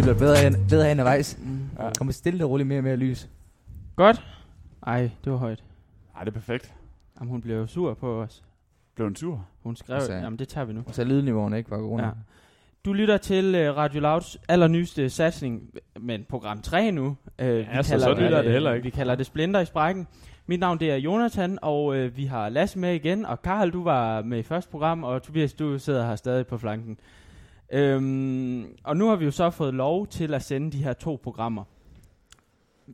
Det bliver bedre hen, bedre hen ad vejs. Mm. Ja. Kommer stille og roligt mere og mere lys. Godt. Ej, det var højt. Ej, det er perfekt. Jamen, hun blev jo sur på os. Blev en tur. Hun skrev, Altså, jamen det tager vi nu. Og så lydniveauerne ikke var gode. Ja. Du lytter til uh, Radio Louds allernyeste satsning, men program 3 nu. Uh, Ja, så så lytter det heller ikke. Vi kalder det Splinter i sprækken. Mit navn det er Jonathan, og uh, vi har Lasse med igen, og Karl, du var med i første program, og Tobias, du sidder her stadig på flanken. Øhm, og nu har vi jo så fået lov til at sende de her to programmer.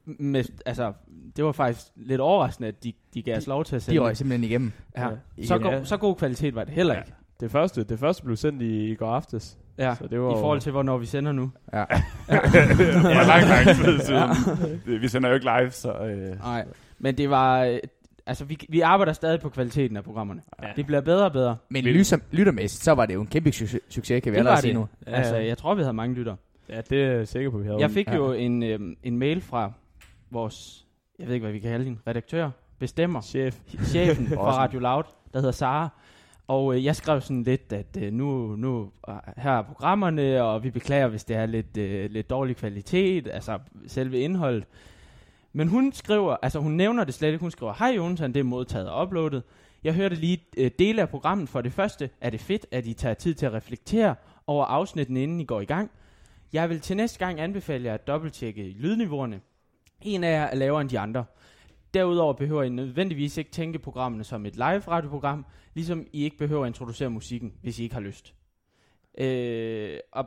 Med, altså, det var faktisk lidt overraskende, at de, de gav os lov til at sende De røg simpelthen igennem. Ja. Ja. Så, Igen, go- ja. så god kvalitet var det heller Ja. ikke. Det første, det første blev sendt i, i går aftes. Ja, Så det var i forhold til, hvornår vi sender nu. Ja. For lang, lang tid siden. Det- Vi sender jo ikke live, så... Øh, Nej, men det var... Altså, vi, vi arbejder stadig på kvaliteten af programmerne. Ja. Det bliver bedre og bedre. Men lytter, lyttermæssigt, så var det jo en kæmpe succes, succes kan vi Det allerede sige nu. Ja, Altså, jeg tror, vi havde mange lytter. Ja, det er jeg sikker på, vi havde. Jeg fik Ja. jo en, øh, en mail fra vores, jeg ved ikke, hvad vi kan kalde hende, redaktør, bestemmer, Chef. chefen fra. Radio Loud, der hedder Sara. Og øh, jeg skrev sådan lidt, at øh, nu, nu øh, her er programmerne, og vi beklager, hvis det er lidt, øh, lidt dårlig kvalitet, altså selve indholdet. Men hun skriver, altså hun nævner det slet ikke, hun skriver, hej Jonathan, det er modtaget og uploadet. Jeg hørte lige øh, dele af programmet. For det første er det fedt, at I tager tid til at reflektere over afsnitten, inden I går i gang. Jeg vil til næste gang anbefale jer at dobbelttjekke lydniveauerne. En af jer er lavere end de andre. Derudover behøver I nødvendigvis ikke tænke programmene som et live radioprogram, ligesom I ikke behøver at introducere musikken, hvis I ikke har lyst. Øh, og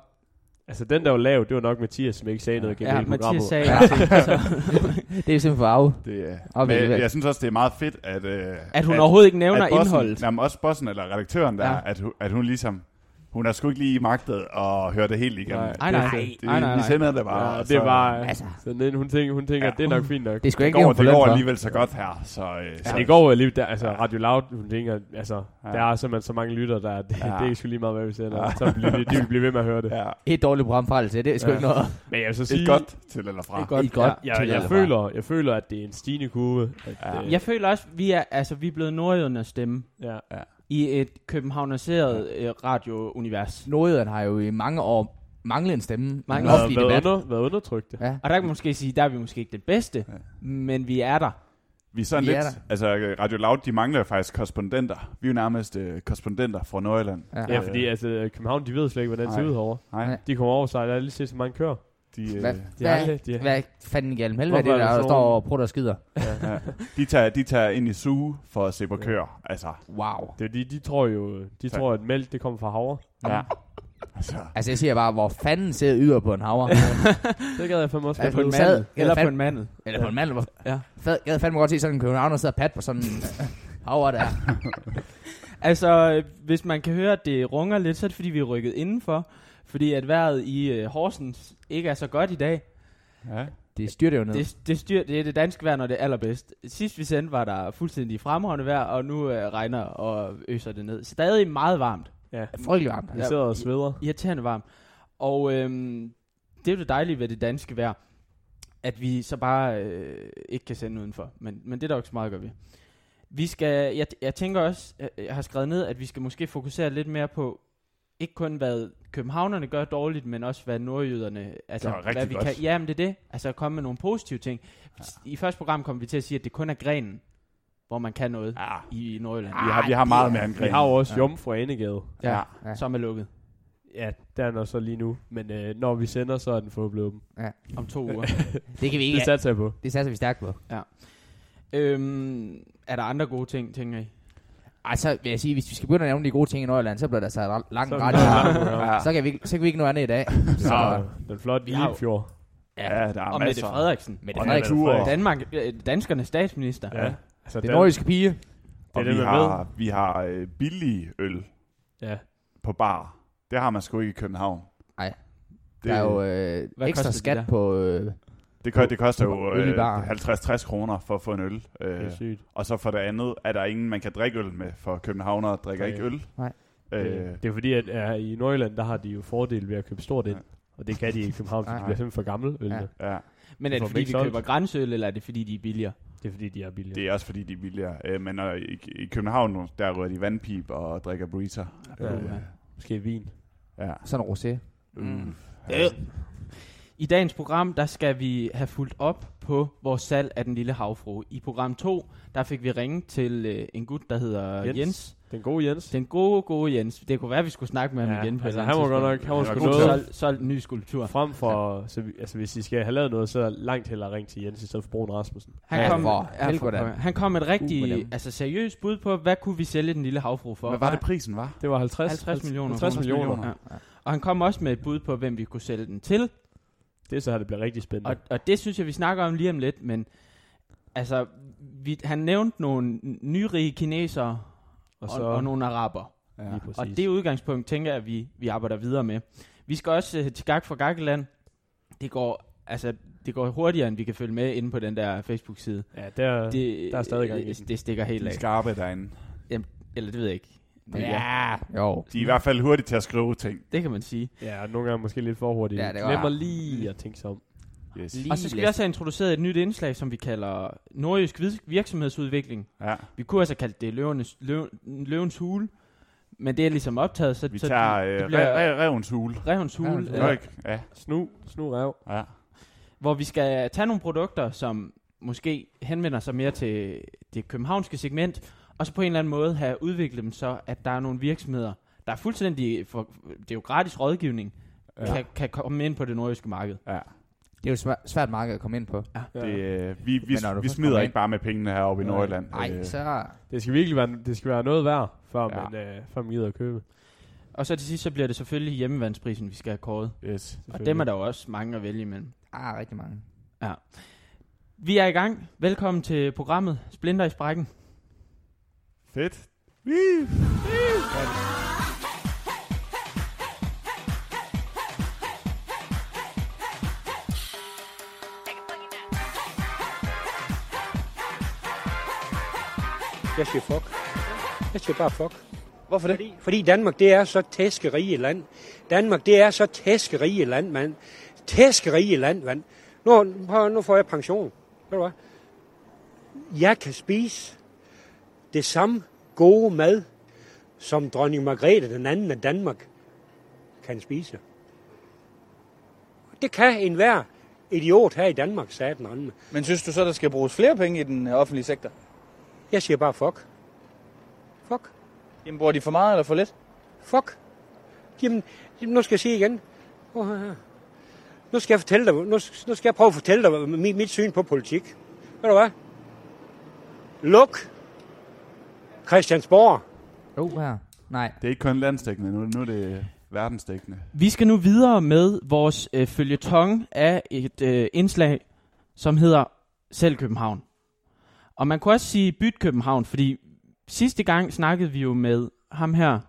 Altså, den der var lav, det var nok Mathias, som ikke sagde noget gennem ja, hele Mathias programmet. sagde, Ja. så, Det er simpelthen for af. det, er- men jeg synes også, det er meget fedt, at... Øh, at hun overhovedet ikke nævner at bossen, indholdet. Jamen også bossen eller redaktøren der, Ja. at, hun, at hun ligesom... Hun har sgu ikke lige magtet at høre det helt igennem. Nej. Er nej, fedt. det, nej, nej, Vi nej. sender det bare. Ja, det så- bare... Altså. Så den, hun tænker, hun tænker Ja. at det er nok fint nok. Det skulle Det ikke går, det går alligevel så godt her, så... Øh, så Så det går alligevel, der, altså Radio Loud, hun tænker, altså, Ja. der er simpelthen så mange lytter, der det, Ja. det er sgu lige meget, hvad vi sender. Ja. Så bliver, de, de vil blive ved med at høre det. Ja. Et dårligt program fra det til, det er sgu Ja. ikke noget. Men jeg vil så sige, Et godt til eller fra. Et godt, Et godt ja. jeg, til jeg, eller fra. føler, jeg føler, at det er en stigende kurve. At, Ja. øh, Jeg føler også, vi er, altså, vi er blevet nordjydernes stemme ja. I et københavneriseret øh, radiounivers. Nordjyderne har jo i mange år manglet en stemme. Mange år. Været, under, været undertrykte. Ja. Og der kan man måske sige, der er vi måske ikke den bedste, Ja. men vi er der. Vi er sådan Vi lidt, er der. altså Radio Loud, de mangler faktisk korrespondenter. Vi er jo nærmest øh, korrespondenter fra Nordjylland. Ja. Ja, fordi altså, København, de ved slet ikke, hvordan det ser ud herovre. Nej, Nej. De kommer over sig, der er lige set så mange kører. De, øh, Hvad, De hvad, aldrig- de, hvad fanden i helvede er det, er der, der står og prutter og skider? ja, de, tager, de tager ind i suge for at se på køer. Altså, Wow. det, er de, de tror jo, de Så- tror, at mælk, det kommer fra havre. ja. Altså, Altså jeg siger bare, hvor fanden ser yder på en havre? Det gad jeg fandme også Ja, godt. På en mandel. Eller på en mandel. Eller på en mandel. Ja. Fad, jeg havde fandme godt se sådan en københavner sidder og pat på sådan en havre der. Altså, hvis man kan høre, at det runger lidt, så er det fordi, vi er rykket indenfor. Fordi at vejret i øh, Horsens ikke er så godt i dag. ja. Det styrter jo ned. Det, det, styr, det er det danske vejr, når det er allerbedst. Sidst vi sendte, var der fuldstændig fremragende vejr, og nu øh, regner og øser det ned. Stadig meget varmt. Ja. Frygtelig varmt. Vi sidder og sveder. Irriterende varmt. Og øhm, det er jo det dejlige ved det danske vejr, at vi så bare øh, ikke kan sende udenfor. Men, men det er der jo ikke så meget gøre ved. Vi skal, jeg, jeg tænker også, jeg, jeg har skrevet ned, at vi skal måske fokusere lidt mere på, ikke kun hvad københavnerne gør dårligt, men også hvad nordjyderne, altså Gør hvad vi godt. kan, ja, men det er det, altså at komme med nogle positive ting. I første program kom vi til at sige, at det kun er grenen, hvor man kan noget ja. i Nordjylland, Vi har, vi har meget mere end Vi har jo også Ja. Jomfru Anegade. ja, Ja. ja. som er lukket Ja, der er den så lige nu. Men øh, når vi sender, så er den forhåbentlig åben. om to uger. Det kan vi Det ikke. satser jeg på. Det satser vi stærkt på. øhm, er der andre gode ting, tænker I? Ej, så vil jeg sige, hvis vi skal begynde at nævne de gode ting i Nordjylland, så bliver der så langt Så er ret. det Ja. langt, ja. Ja. Så kan vi, ikke- så kan vi ikke nå andet i dag. Så, Så den flotte Vi har jo- Limfjord. Ja, der er Og Mette masser. Frederiksen. Mette Og Frederiksen. Danmark, øh, danskernes statsminister. Ja. Altså, Det den- nordiske pige. Og det, vi har, vi har øh, billige øl Ja. på bar. Det har man sgu ikke i København. Nej. Det, Der er jo øh, ekstra skat der? på... Øh, det, koster, det koster jo øh, bar. 50-60 kroner for at få en øl. Det Øh, er sygt. og så for det andet er der ingen, man kan drikke øl med, for københavnere drikker Nej. ikke øl. Nej. Øh, Det, det er fordi, at ja, i Nordjylland, der har de jo fordel ved at købe stort ind. Ja. Og det kan de i København, for de bliver simpelthen for gamle øl. Ja. ja, Men er det fordi, ikke vi solgt. køber grænsøl, eller er det fordi, de er billigere? Det er fordi, de er billige. det er også fordi, de er billigere. Øh, men øh, i, i København, der rører de vandpip og drikker burrito. Ja, Øh, ja. Måske vin. ja. sådan en rosé. Mm. Øh. I dagens program, der skal vi have fulgt op på vores salg af den lille havfru. I program 2, der fik vi ringe til øh, en gut, der hedder Jens. Jens. Den gode Jens. Den gode, gode Jens. Det kunne være, at vi skulle snakke med ham Ja, igen på altså, et han var godt nok- han var sgu Solgt solgt en ny skulptur. Frem for, så vi, altså hvis I skal have lavet noget, så langt hellere ringe til Jens, i stedet for Brun Rasmussen. Han, Ja, kom, for ja, helvede da. han kom med et Uh, rigtig dem. altså seriøst bud på, hvad kunne vi sælge den lille havfru for? Hvad var det prisen var? Det var 50, 50 millioner 50 kroner. millioner. Ja. Og han kom også med et bud på, hvem vi kunne sælge den til. Det er så, at det bliver rigtig spændende. Og, og det synes jeg, vi snakker om lige om lidt, men altså, vi, han nævnte nogle nyrige kinesere og, og, og nogle araber. Ja. Og det udgangspunkt tænker jeg, at vi, vi arbejder videre med. Vi skal også uh, til Gag for Gaggeland. Det går, altså, det går hurtigere, end vi kan følge med inde på den der Facebook-side. Ja, der, Det, der er stadig gang i det, den. det stikker helt De er af. skarpe derinde. Eller det ved jeg ikke. Men Ja, jo. De er i hvert fald hurtige til at skrive ting. Det kan man sige. ja, nogle gange måske lidt for hurtigt. Ja, Ja, det var- Glemmer lige at tænke sig om. Yes. Lige Og så skal vi også have introduceret et nyt indslag, som vi kalder Nordjysk vid- Virksomhedsudvikling. Ja. Vi kunne altså kalde det løvenes, løv, løvens hule, men det er ligesom optaget, så, Vi så tager det, øh, det bliver re- re- revens hule. revens hule, Revens hule. Ikke? Ja. Snu, snu rev. ja. hvor vi skal tage nogle produkter, som måske henvender sig mere til det københavnske segment, og så på en eller anden måde have udviklet dem så, at der er nogle virksomheder, der er fuldstændig, for, det er jo gratis rådgivning, Ja. ja. kan, kan komme ind på det nordjyske marked. ja. Det er jo et svært, svært marked at komme ind på. Ja. Det, øh, vi vi, Men vi smider ikke bare med pengene heroppe i Nej. Nordjylland. Nej, Øh, så... Det skal virkelig være, det skal være noget værd, før, Ja. ja. man, øh, før man gider at købe. Og så til sidst, så bliver det selvfølgelig hjemmevandsprisen, vi skal have kåret. Yes. Og dem er der jo også mange at vælge imellem. Ah, rigtig mange. Vi er i gang. Velkommen til programmet Splinter i Sprækken. Fedt. Wee. Jeg siger fuck. Jeg siger bare fuck. Hvorfor det? Fordi, fordi Danmark, det er så tæskerige land. Danmark, det er så tæskerige land, mand. Tæskerige land, mand. Nu, nu får jeg pension. Ved du hvad? Jeg kan spise det samme gode mad, som dronning Margrethe den anden af Danmark kan spise. Det kan enhver idiot her i Danmark, sagde den anden. Men synes du så, der skal bruges flere penge i den øh, offentlige sektor? Jeg siger bare fuck. Fuck. Jamen, bruger de for meget eller for lidt? Fuck. Jamen, nu skal jeg sige igen. Nu skal jeg fortælle dig, nu, nu skal jeg prøve at fortælle dig mit, mit syn på politik. Ved du hvad? Luk Christiansborg. Jo, her. Nej. Det er ikke kun landstækkende nu, nu er det verdensdækkende. Vi skal nu videre med vores øh, følgetong af et øh, indslag, som hedder Selv København. Og man kunne også sige Byt København, fordi sidste gang snakkede vi jo med ham her.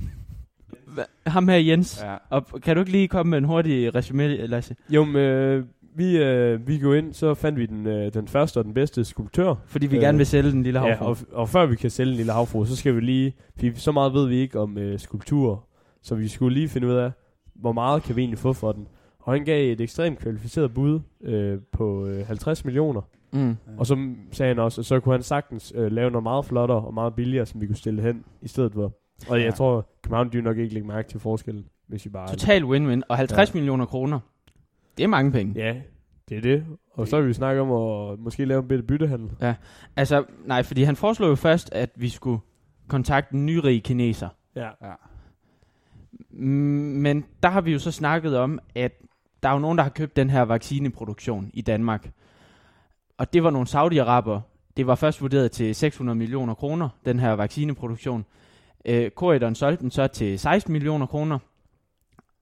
Hva- Ham her Jens. Ja. Og kan du ikke lige komme med en hurtig resume, Lasse? Jo, men øh, vi, øh, vi går ind, så fandt vi den, øh, den første og den bedste skulptør. Fordi vi Øh, gerne vil sælge den lille Ja, havfru. og, og før vi kan sælge en lille havfru, så skal vi lige, fordi så meget ved vi ikke om øh, skulpturer, så vi skulle lige finde ud af, hvor meget kan vi egentlig få for den. Og han gav et ekstremt kvalificeret bud øh, på øh, 50 millioner. Mm. Og så sagde han også, at så kunne han sagtens øh, lave noget meget flottere og meget billigere, som vi kunne stille hen i stedet for. Og Ja. jeg tror, København de nok ikke lægge mærke til forskellen, hvis vi bare... Total win-win. Og 50 ja. millioner kroner. Det er mange penge. Ja, det er det. Og så vil vi snakke om at måske lave en bitte byttehandel. Altså, nej, fordi han foreslog jo først, at vi skulle kontakte en nyrig kineser. Ja. Ja. Men der har vi jo så snakket om, at der er jo nogen, der har købt den her vaccineproduktion i Danmark. Og det var nogle saudi-araber. Det var først vurderet til 600 millioner kroner, den her vaccineproduktion. Øh, Corridon solgte den så til 16 millioner kroner.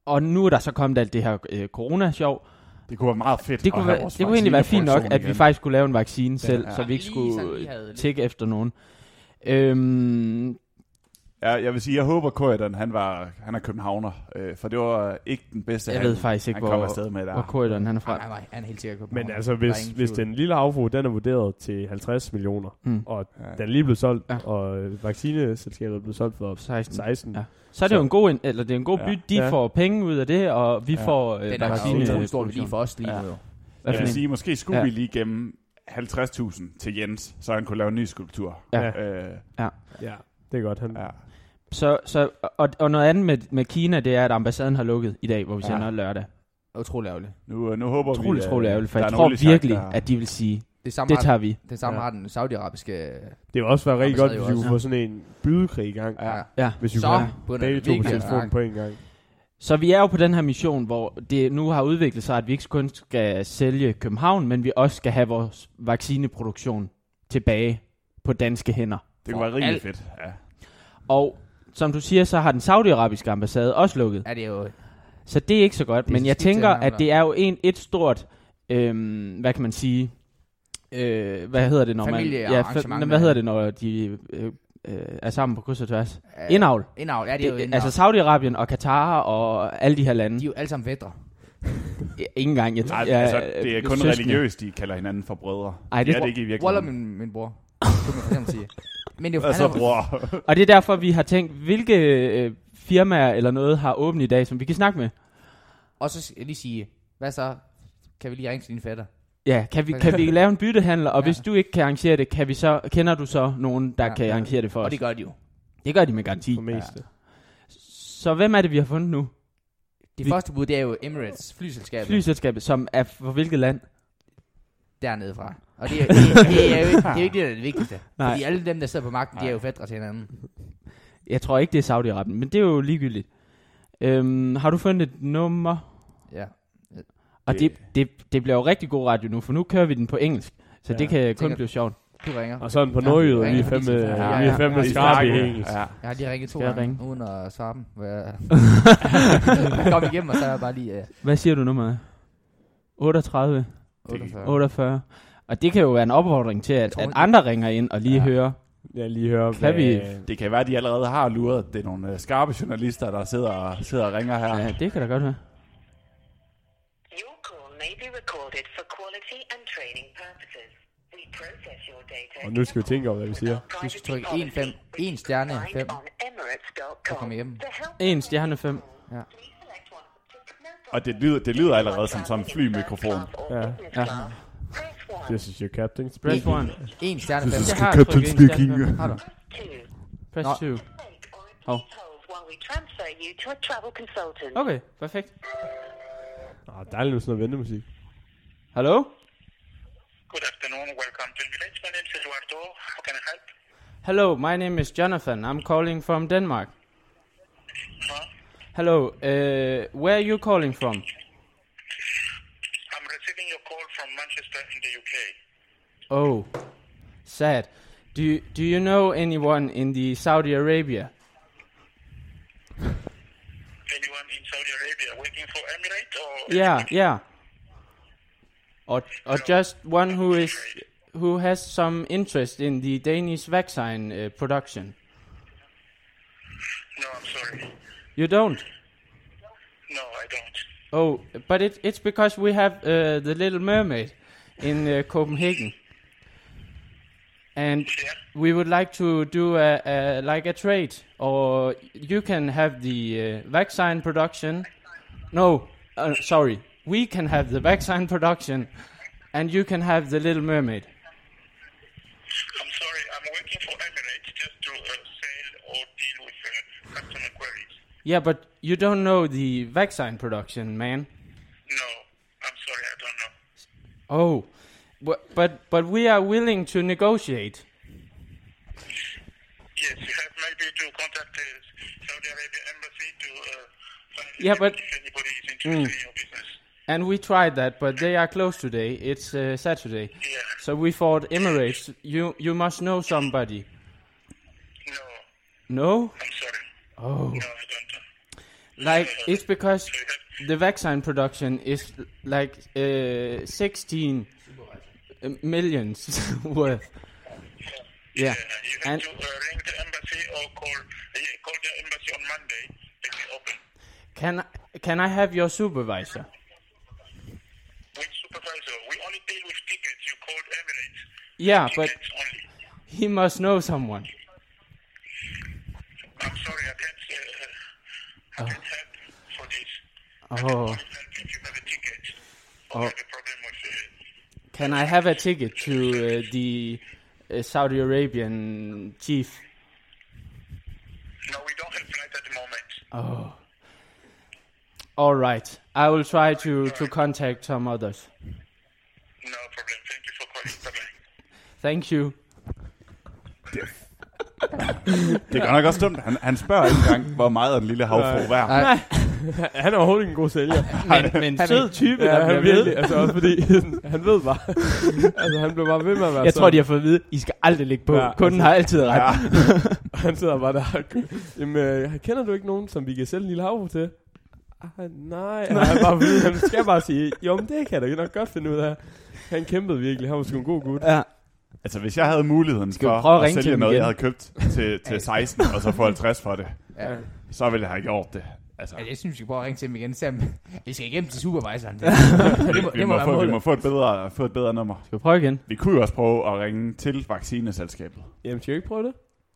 Og nu er der så kommet alt det her øh, corona-sjov. Det kunne være meget fedt. Det at kunne, være, det kunne egentlig være fint nok, vaccineproduktion at vi igen. faktisk skulle lave en vaccine selv, Ja. så vi ikke skulle tække efter nogen. Øhm, Ja, jeg vil sige, jeg håber, Corridon, han, var, han er københavner. Øh, for det var ikke den bedste jeg handel, ved faktisk ikke, han kom hvor, afsted med der. hvor Corridon han er Nej, fra. nej, han er helt sikkert købt. Men altså, hvis, hvis den lille havfru, den er vurderet til 50 millioner, Mm. og Ja. den er lige blevet solgt, Ja. og øh, vaccineselskabet blevet solgt for 16. 16. Ja. Så er det jo en god, in- eller det er en god Ja. byt. De Ja. får penge ud af det, og vi Ja. får øh, Den er jo vaccine. utrolig stor værdi for os lige Ja. nu. jo. Hvad Jeg for vil en? sige, måske skulle Ja. ja. vi lige gemme 50.000 til Jens, så han kunne lave en ny skulptur. Ja. Øh, Ja, det er godt. Han, ja. Så, så, og, og noget andet med, med Kina, det er, at ambassaden har lukket i dag, hvor vi Ja. sender lørdag. Utrolig ærgerligt. Nu, nu håber vi, Utroligt, at utroligt ærgerligt, for jeg er tror virkelig, der- at de vil sige, Det samme, det har, tager vi. det samme Ja. har den saudiarabiske... Det vil også være rigtig godt, hvis vi kunne få sådan en bydekrig i gang. Ja. Ja. Hvis vi kunne begge to på telefonen på en gang. Så vi er jo på den her mission, hvor det nu har udviklet sig, at vi ikke kun skal sælge København, men vi også skal have vores vaccineproduktion tilbage på danske hænder. Det kunne være rigtig fedt. Ja. Og som du siger, så har den saudiarabiske ambassade også lukket. Er det jo... Så det er ikke så godt. Det er Men jeg tænker, at det er jo en, et stort, øhm, hvad kan man sige, øh, hvad hedder det, når man... Familiearrangement fa- hvad hedder det, når de øh, øh, er sammen på kryds og tværs? Uh, Indavl. Indavl, ja, det er jo Det, indavl. altså Saudi-Arabien og Katar og alle de her lande. de er jo alle sammen fædre. Ja, Ingen gang. Jeg, Nej, jeg, altså, det er kun søskende. religiøst, de kalder hinanden for brødre. Ej, det er tror- det ikke i Waller virkeligheden. min, min bror. Det kan man for sige. Men det er jo, Hvad så, han er, bror? Og det er derfor, vi har tænkt, hvilke øh, firmaer eller noget har åbent i dag, som vi kan snakke med. og så skal jeg lige sige, hvad så? Kan vi lige ringe til dine fætter? Ja, kan vi, kan vi lave en byttehandel, og Ja. hvis du ikke kan arrangere det, kan vi så, kender du så nogen, der Ja. kan arrangere det for Og os? det gør de jo. Det gør de med garanti. For meste. Så hvem er det, vi har fundet nu? Det Vi- første bud, det er jo Emirates, flyselskabet, Flyselskabet, som er for hvilket land? Dernede fra. Og det er, det, er- det, er jo, ikke- det er jo ikke det, der er det vigtigste. Nej. Fordi alle dem, der sidder på magten, de er jo fædre til hinanden. Jeg tror ikke, det er Saudi-Arabien, men det er jo ligegyldigt. Øhm, har du fundet et nummer? Ja. Og det, det, det bliver jo rigtig god radio nu, for nu kører vi den på engelsk. Så Ja. det kan kun blive sjovt. Du ringer. Og sådan på Ja, nordjyder, vi ringer er telefon. vi Ja, ja. fandme Ja, skarpe i engelsk. Ja. Jeg har lige ringet to gange, ringe? uden at svare dem. Jeg kom igennem, og så er jeg bare lige uh, Hvad siger du nummeret? 38, 48. 48. Og det kan jo være en opfordring til, at, tror, at andre ringer ind og lige Ja. hører. Jeg lige høre, Kan vi- Det kan være, at de allerede har luret. Det er nogle uh, skarpe journalister, der sidder og, sidder og ringer her. Ja, det kan da godt være. Your call may be recorded for quality and training purposes. We process your data. Og nu skal vi tænke over, hvad vi siger. Du skal trykke 1, 5, 1 stjerne 5. Så kommer hjem. En stjerne 5. Og det lyder, det lyder allerede som sådan en flymikrofon. Ja. Ja. This is your captain. Press 1. 1 stjerne 5. Jeg har trykket en stjerne 5. Har du? Press Nå. 2. Hold while we transfer you to a travel consultant. Okay, perfekt. Ah, dejligt med sådan noget ventemusik. Hallo? Good afternoon. Welcome to Village. My name is Eduardo. How can I help? Hello, my name is Jonathan. I'm calling from Denmark. Huh? Hello, uh, where are you calling from? I'm receiving your call from Manchester in the UK. Oh, sad. Do you, do you know anyone in the Saudi Arabia? Anyone in Saudi Arabia working for Emirates or? Yeah, yeah. Or or just one who is who has some interest in the Danish vaccine uh, production. No, I'm sorry. You don't. No, I don't. Oh, but it, it's because we have uh, the Little Mermaid in uh, Copenhagen, and Yeah. we would like to do a, a like a trade, or you can have the uh, vaccine production. No, uh, sorry, we can have the vaccine production, and you can have the Little Mermaid. I'm sorry. I'm working for Emirates just to uh, sell or deal with uh, customer queries. Yeah, but you don't know the vaccine production, man. No, I'm sorry. I don't know. Oh, but but but we are willing to negotiate. Yes, you have maybe to contact the Saudi Arabia embassy to uh, find Yeah, but- if anybody is interested in your business. And we tried that, but they are closed today. It's uh, Saturday. Yeah. So we thought Emirates, you you must know somebody. No, No? I'm sorry. Oh. No, I don't. Like it's because So you have the vaccine production is like uh, 16 millions worth. Yeah. Uh, you have And to uh, ring the embassy or call call the embassy on Monday. They'll be open. can I- can I have your supervisor? Which supervisor? We only deal with tickets. You called Emirates. Yeah, but only. he must know someone. I'm sorry, I can't. Uh, I can't help for this. Oh, I can help if you have a ticket or Oh. have a problem with. Uh, can I have a ticket to uh, the uh, Saudi Arabian chief? no, we don't have flight at the moment. Oh. All right. I will try to, to contact some others. No problem. Thank you for calling. Bye-bye. Thank you. Det er godt nok også dumt. Han, han spørger ikke engang, hvor meget er den lille havfru værd. Han er overhovedet ikke en god sælger. Men, men Han- sød type, Ja, der han er ved. virkelig, altså også fordi, han ved bare, altså han blev bare ved med at være Jeg tror, de har fået at vide, I skal aldrig ligge på. Ja, Kunden altså- har altid ret. Ja. Han sidder bare der. Jamen, øh, kender du ikke nogen, som vi kan sælge en lille havfru til? Ah, nej, nej. Han, bare, ved, han skal bare sige, jo, men det kan jeg da nok godt finde ud af. Han kæmpede virkelig, han var sgu en god gut. Ja. Altså, hvis jeg havde muligheden Skal for prøve at at, sælge noget, igen? jeg havde købt til, til 16, og så få 50 for det, Ja. så ville jeg have gjort det. Altså, Ja, jeg synes, vi skal prøve at ringe til dem igen. Se om vi skal igennem til supervisoren. Det, det, må, vi, det må må få, vi må få et bedre, få et bedre nummer. Skal vi prøve igen? Vi kunne jo også prøve at ringe til vaccineselskabet. Jamen, skal vi ikke prøve det?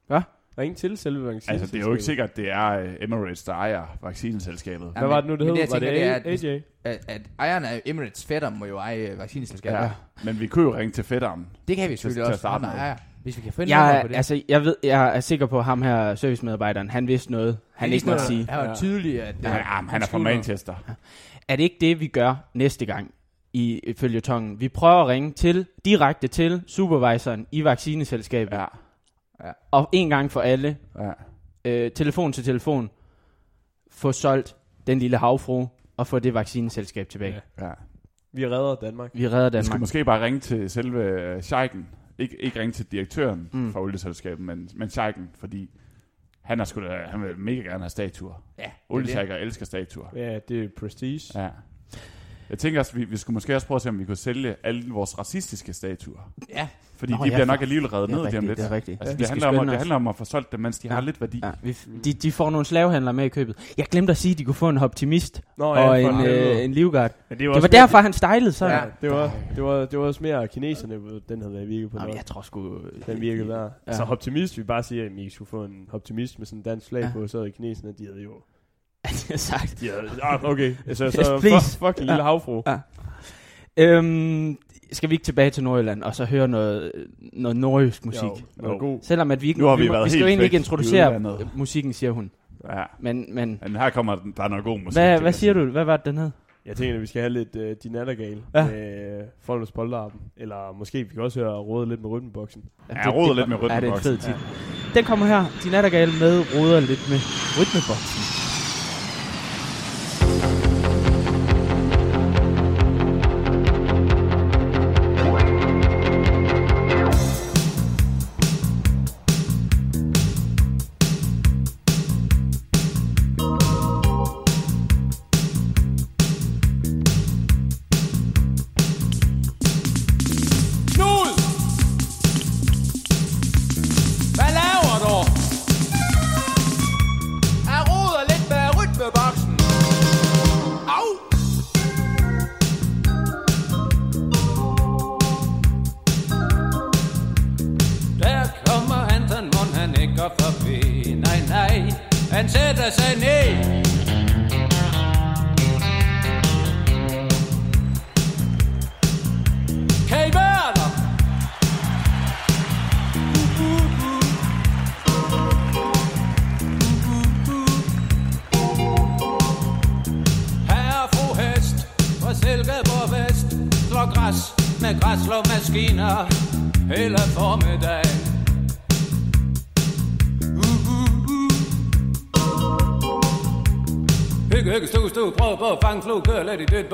Hvad? Ring til selve vaccinen. Altså, det er jo ikke sikkert, at det er uh, Emirates, der ejer vaccineselskabet. Hvad var det nu, det Men hed? det, Var det det er, AJ? at, at ejeren af Emirates fætter må jo eje øh, vaccineselskabet. Ja. Ja. Men vi kunne jo ringe til fætteren. Det kan vi Til- selvfølgelig til at også. starte med. der ejer. Hvis vi kan finde noget Jeg, på det. altså, jeg, ved, jeg er sikker på, at ham her, servicemedarbejderen, han vidste noget, han ikke måtte sige. Han var Ja. tydelig, at... Ja, øh, han, han er fra. Manchester. Er det ikke det, vi gør næste gang i ifølge tongen? Vi prøver at ringe til, direkte til supervisoren i vaccineselskabet, Ja, og en gang for alle, ja. øh, telefon til telefon, få solgt den lille havfru, og få det vaccineselskab tilbage. Ja. ja. Vi redder Danmark. Vi redder Vi skulle Danmark. måske bare ringe til selve øh, Scheiken. Ik- ikke ringe til direktøren Mm. for olieselskabet, men, men Scheiken, fordi han, er sgu da, han vil mega gerne have statuer. Ja, er. Oliesjeiker elsker statuer. Ja, det er prestige. Ja. Jeg tænker også, vi, vi skulle måske også prøve at se, om vi kunne sælge alle vores racistiske statuer. Ja, Fordi Nå, de ja, bliver nok alligevel reddet Det er ned lige om rigtigt, lidt. det er rigtigt. Altså, det, handler om, at, det handler om at få solgt dem, mens de Ja. har lidt værdi. Ja, vi, de, de får nogle slavehandlere med i købet. Jeg glemte at sige, at de kunne få en optimist Nå, og for en, øh, en livguard. Men Det var derfor, han stylede sådan. Ja. Ja. Det var, det, var, det var også mere kineserne, den havde været virket på Jamen, jeg tror sgu... Den virkede der. Ja. Ja. Så optimist, vi bare siger, at I skulle få en optimist med sådan en dansk flag Ja. ja. på, så havde kineserne, de havde jo... det er sagt. Havde, ah, okay, så, Yes, så please. fuck, fuck en lille havfru. Ja. Øhm, skal vi ikke tilbage til Nordjylland, og så høre noget, noget nordjysk musik? Jo, Jo. god. Selvom at vi ikke... Nu har vi været vi skal jo egentlig ikke introducere musikken, siger hun. Ja. Men, men Men her kommer den- der er noget god musik. hvad, hvad siger du? Hvad var det, den hed? Jeg tænker, at vi skal have lidt uh, Din Nattergale Ja. ja. med uh, Foldes Polterappen. Eller måske vi kan også høre råde lidt med rytmeboksen. Ja, jeg roder lidt med Ja, det er en rytmeboksen. fed titel. Den kommer her. De nattergale med ruder lidt med rytmeboksen.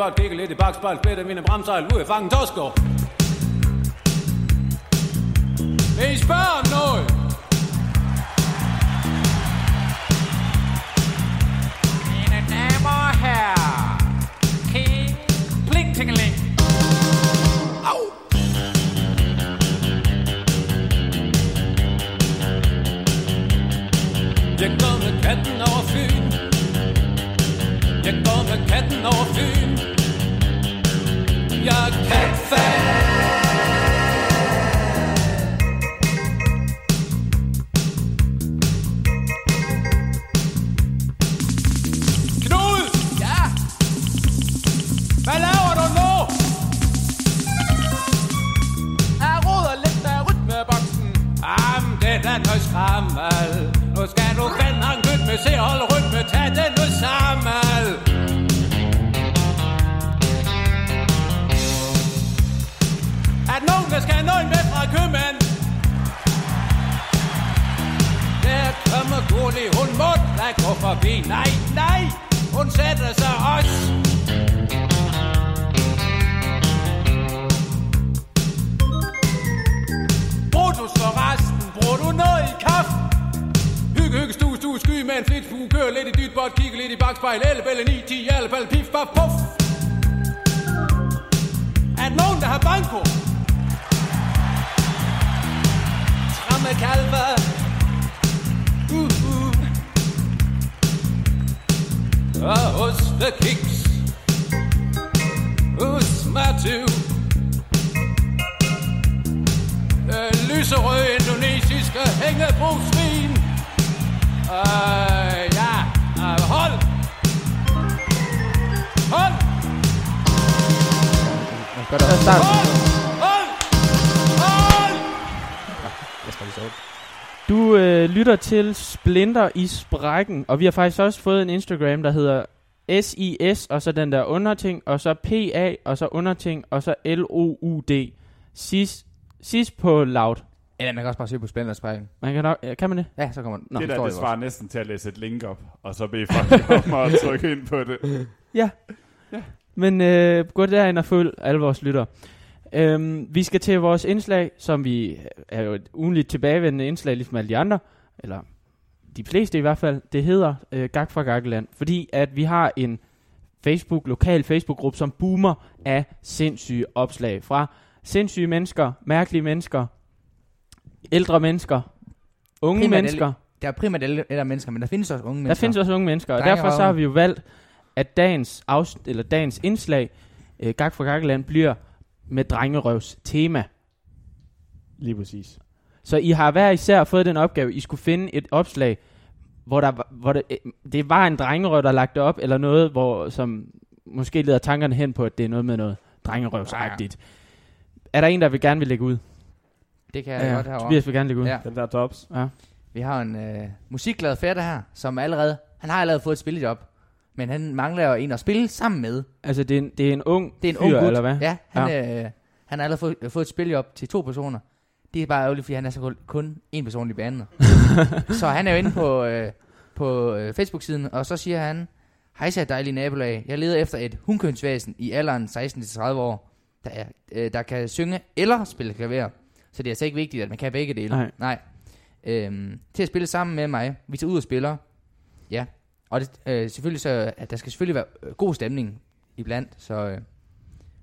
Lidt kigge lidt i bakspejl, spætte mine bremsejl, ud af fangen Tosgaard. Vil I forbi. Nej, nej, hun sætter sig også. Brutus for resten, bruger du noget i kaffen Hygge, hygge, stue, stue, sky med en flitsbue, køre lidt i dyt bot, kigge lidt i bagspejl, elle, belle, 9, 10, alle, bælle, pif, bap, puff. Er der nogen, der har banko? Tramme kalve. Og ostekiks. Hos Matthew. Øh, lyserøde indonesiske hængebrugsvin. Øh, ja, øh, hold. Hold. Starte. Hold. Hold. Hold. Jeg skal lige sove. Du øh, lytter til Splinter i Sprækken, og vi har faktisk også fået en Instagram, der hedder SIS, og så den der underting, og så PA, og så underting, og så L-O-U-D. Sis, sis på loud. Eller man kan også bare søge på Splinter Sprækken. Man kan, nok, ja, kan man det? Ja, så kommer den. Nå, det der, står det svarer næsten til at læse et link op, og så bede folk om at trykke ind på det. Men øh, gå derind og følg alle vores lytter. Øhm, vi skal til vores indslag, som vi er jo et ugenligt tilbagevendende indslag, ligesom alle de andre, eller de fleste i hvert fald. Det hedder øh, Gag fra Gakkeland, fordi at vi har en Facebook, lokal Facebook-gruppe, som boomer af sindssyge opslag fra sindssyge mennesker, mærkelige mennesker, ældre mennesker, unge Primært mennesker. Der er primært ældre mennesker, men der findes også unge Der mennesker. findes også unge mennesker, og derfor så har vi jo valgt, at dagens, afs- eller dagens indslag, øh, Gag fra Gakkeland, bliver med drengerøvs tema. Lige præcis. Så I har hver især fået den opgave, I skulle finde et opslag, hvor, der, var- hvor det, det var en drengerøv, der lagde det op, eller noget, hvor, som måske leder tankerne hen på, at det er noget med noget drengerøvsagtigt. Er der en, der vil gerne vil lægge ud? Det kan jeg godt herovre. Tobias vil gerne lægge ud. Ja. Den der tops. ja. Vi har en øh, musikglad fætter her, som allerede, han har allerede fået et spillejob. Men han mangler jo en at spille sammen med. Altså, det er en, det er en ung Det er en fyr, ung gut. eller hvad? Ja, han, ja. Øh, han har allerede fået, fået et spillejob til to personer. Det er bare ærgerligt, fordi han er så kun- kun en person i banen. så han er jo inde på, øh, på øh, Facebook-siden, og så siger han, Hej så dejlige nabolag. Jeg leder efter et hundkønsvæsen i alderen 16-30 år, der, er, øh, der kan synge eller spille klaver. Så det er altså ikke vigtigt, at man kan begge dele. Nej. Nej. Øhm, til at spille sammen med mig. Vi tager ud og spiller. Ja. Og det, øh, selvfølgelig så, at der skal selvfølgelig være øh, god stemning iblandt. Så øh,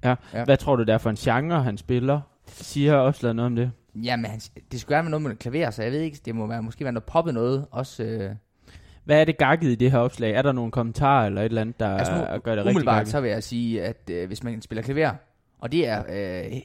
Ja. Hvad tror du, der er for en genre, han spiller? Siger opslaget noget om det? ja, men han, det skulle være noget med klaver, så jeg ved ikke, det må være, måske være noget poppet noget. Også, øh, Hvad er det gakket i det her opslag? Er der nogle kommentarer eller et eller andet, der altså nu, gør det rigtig gakket? så vil jeg sige, at øh, hvis man spiller klaver, og det er øh,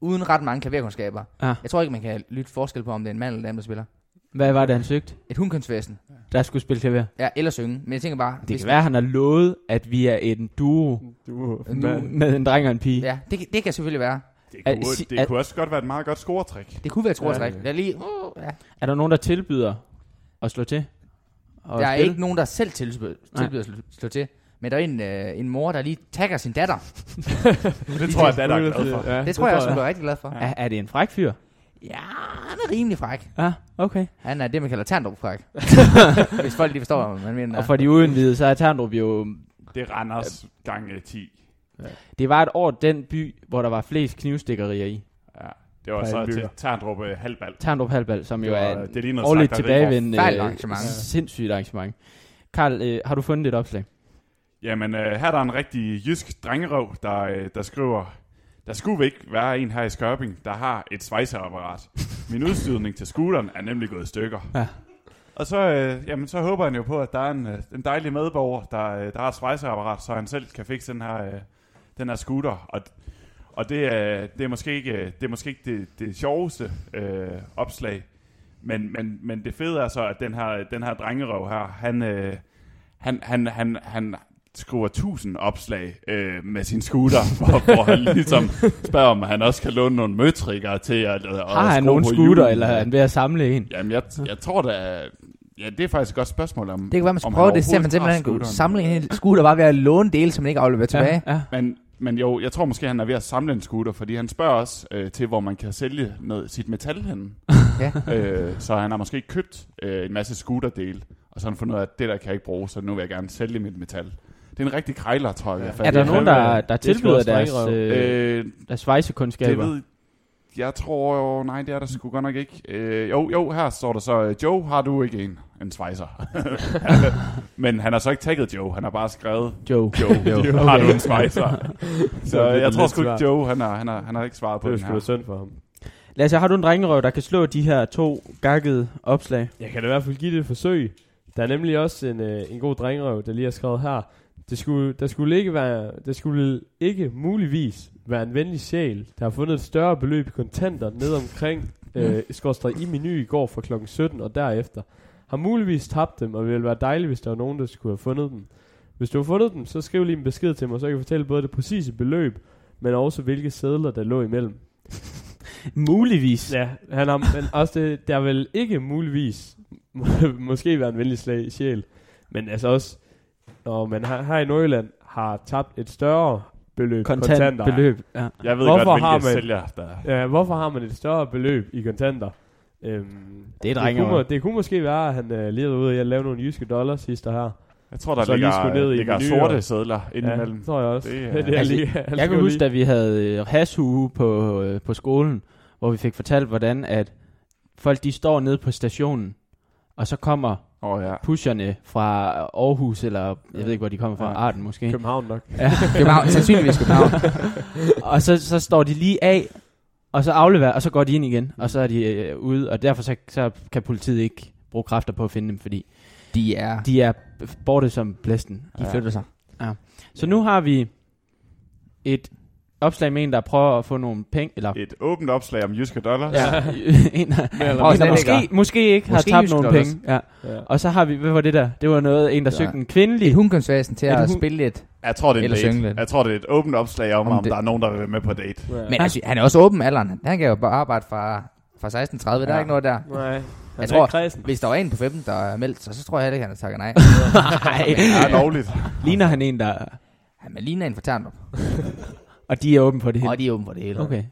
uden ret mange klaverkundskaber. Ah. Jeg tror ikke, man kan lytte forskel på, om det er en mand eller en dame, der spiller. Hvad var det, han søgte? Et hundkønsvæsen. Der skulle spille klaver. Ja, eller synge. Men jeg tænker bare... Det kan være, at han har lovet, at vi er en duo Du, Nu- med en dreng og en pige. Ja, det, kan- det kan selvfølgelig være. Det At- kunne, si- det at- kunne også godt være et meget godt scoretræk. Det kunne være et scoretræk. Ja, Ja, lige, uh, ja. Er der nogen, der tilbyder at slå til? Og Der er spille? ikke nogen, der selv tilbyder, tilbyder at slå, slå til. Men der er en, øh, en mor, der lige tagger sin datter. Det tror jeg, at er glad for. Ja, Det tror jeg også, hun bliver rigtig glad for. Er, er det en fræk fyr? Ja, han er rimelig fræk. Ja, okay. Han er det, man kalder terndrup fræk. Hvis folk lige forstår, hvad man mener. Og for de udenvide, så er Terndrup jo... Det er Randers gange 10. Det var et år den by, hvor der var flest knivstikkerier i. Ja. Det var så til. Terndrup øh, halvbal. Terndrup Halbal, som jo Det var- er det et årligt tilbagevendende Fejl øh, arrangement. sindssygt arrangement. Karl, øh, har du fundet et opslag? Jamen, øh, her er der en rigtig jysk drengerøv, der, øh, der skriver, der skulle ikke være en her i Skørping, der har et svejseapparat. Min udstyrning til scooteren er nemlig gået i stykker. Ja. Og så, øh, jamen, så håber han jo på, at der er en, øh, en dejlig medborger, der, øh, der har et svejseapparat, så han selv kan fikse den her, øh, den her scooter. Og, og det, er, det er måske ikke, øh, det, er måske ikke det, det sjoveste øh, opslag, men, men, men det fede er så, at den her, den her drengerøv her, han, øh, han, han, han, han skriver tusind opslag øh, med sin scooter, hvor, hvor han ligesom spørger, om han også kan låne nogle møtrikker til at, at Har han nogen scooter, hjulene. eller er han ved at samle en? Jamen, jeg, jeg tror da... Ja, det er faktisk et godt spørgsmål om... Det kan være, man skal om prøve han det, så man simpelthen kunne samle en hel scooter bare ved at låne dele, som man ikke afleverer tilbage. Ja, ja. Men, men jo, jeg tror måske, han er ved at samle en scooter, fordi han spørger også øh, til, hvor man kan sælge noget, sit metal henne. Ja. øh, så han har måske købt øh, en masse scooterdele, Og så har han fundet ud af, at det der kan jeg ikke bruge, så nu vil jeg gerne sælge mit metal. Det er en rigtig krejler, tror jeg. Ja. Er der det nogen, er der, der det er sgu tilbyder deres, øh, Øh, deres det svejsekundskaber? ved, jeg tror jo, nej, det er der sgu godt nok ikke. Øh, jo, jo, her står der så, øh, Joe, har du ikke en? En svejser. Men han har så ikke tagget Joe, han har bare skrevet, Joe. Joe, Joe. har du en svejser? så Det er jeg tror sgu ikke. Joe, han har, han har, han har ikke svaret på Det er den sgu her. da synd for ham. Lasse, har du en drengerøv, der kan slå de her to gakkede opslag? Jeg kan da i hvert fald give det et forsøg. Der er nemlig også en, øh, en god drengerøv, der lige har skrevet her. Det skulle, der, skulle ikke være, der skulle ikke muligvis være en venlig sjæl, der har fundet et større beløb i kontanter ned omkring øh, skorstræk i menu i går fra kl. 17 og derefter. Har muligvis tabt dem, og det ville være dejligt, hvis der var nogen, der skulle have fundet dem. Hvis du har fundet dem, så skriv lige en besked til mig, så jeg kan fortælle både det præcise beløb, men også hvilke sædler, der lå imellem. Muligvis. Ja, han har, men også det, der vil ikke muligvis må, måske være en venlig slag sjæl, men altså også, når man her, her i Nordjylland har tabt et større beløb Kontant kontanter. beløb. Ja. Jeg ved Hvorfor godt, har man- sælger, der... Ja, hvorfor har man et større beløb i kontanter? Øhm, Det er det, kunne, må- det kunne måske være, at han øh, lige er ude og lave nogle jyske dollars sidste her. Jeg tror, der Så ligger, ned i ligger menuen. sorte sædler indimellem. Ja, det tror jeg også. Det Det, er- det er Altså, lige, han Jeg kan huske, lige- da vi havde øh, hashue på, øh, på skolen, hvor vi fik fortalt, hvordan at folk de står nede på stationen, og så kommer oh, ja. pusherne fra Aarhus, eller jeg ved ikke, hvor de kommer fra, Ja. Arden måske. København nok. København, sandsynligvis København. og så, så står de lige af, og så afleverer, og så går de ind igen, og så er de øh, ude, og derfor så, så kan politiet ikke bruge kræfter på at finde dem, fordi De er, de er borte som blæsten. de flytter sig. Så nu har vi et opslag med en, der prøver at få nogle penge, eller Et åbent opslag om jyske dollars. ja, en, der, eller en, der måske, måske ikke Måske har tabt nogle dollars. penge. Ja. Ja. Og så har vi, hvad var det der? Det var noget, en der Ja. søgte en kvindelig. Et hundkunstvæsen til Et at hun- spille et. Jeg tror, det er en date. lidt. Jeg tror, det er et åbent opslag om, Om om, det- der er nogen, der vil være med på date. Ja. Men altså, han er også åben alderen. Han kan jo bare arbejde fra, fra 16.30. Der er Ja. ikke noget der. Nej, han Jeg tror- kredsen. Hvis der var en på 15, der er meldt sig, så tror jeg heller ikke, han har takket nej. Nej, Det er lovligt. ligner han en, der... Han er ligner en for Terndrup. Og de er åbne for det hele. Og de er åben for det hele. Okay.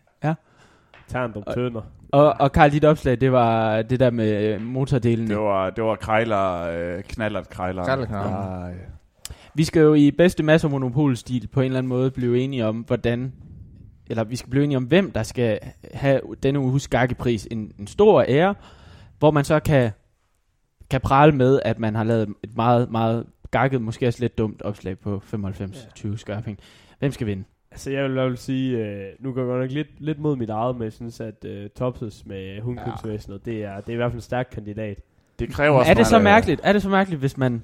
Terndrup Tønder. Og, og Karl, dit opslag, det var det der med øh, motordelen. Det var, det var krejler, øh, knallert krejler. Ja, øh, Vi skal jo i bedste masse monopolstil på en eller anden måde blive enige om, hvordan, eller vi skal blive enige om, hvem der skal have denne uges gakkepris. En, en stor ære, hvor man så kan, kan prale med, at man har lavet et meget, meget gakket, måske også lidt dumt opslag på 95-20 skørping. Hvem skal vinde? Altså jeg vil, jeg vil sige, øh, nu går jeg godt nok lidt, lidt mod mit eget, men jeg synes, at øh, Topses med hundkøbsvæsenet, det, er, det er i hvert fald en stærk kandidat. det kræver også Er det så øh, mærkeligt? Er det så mærkeligt, hvis man...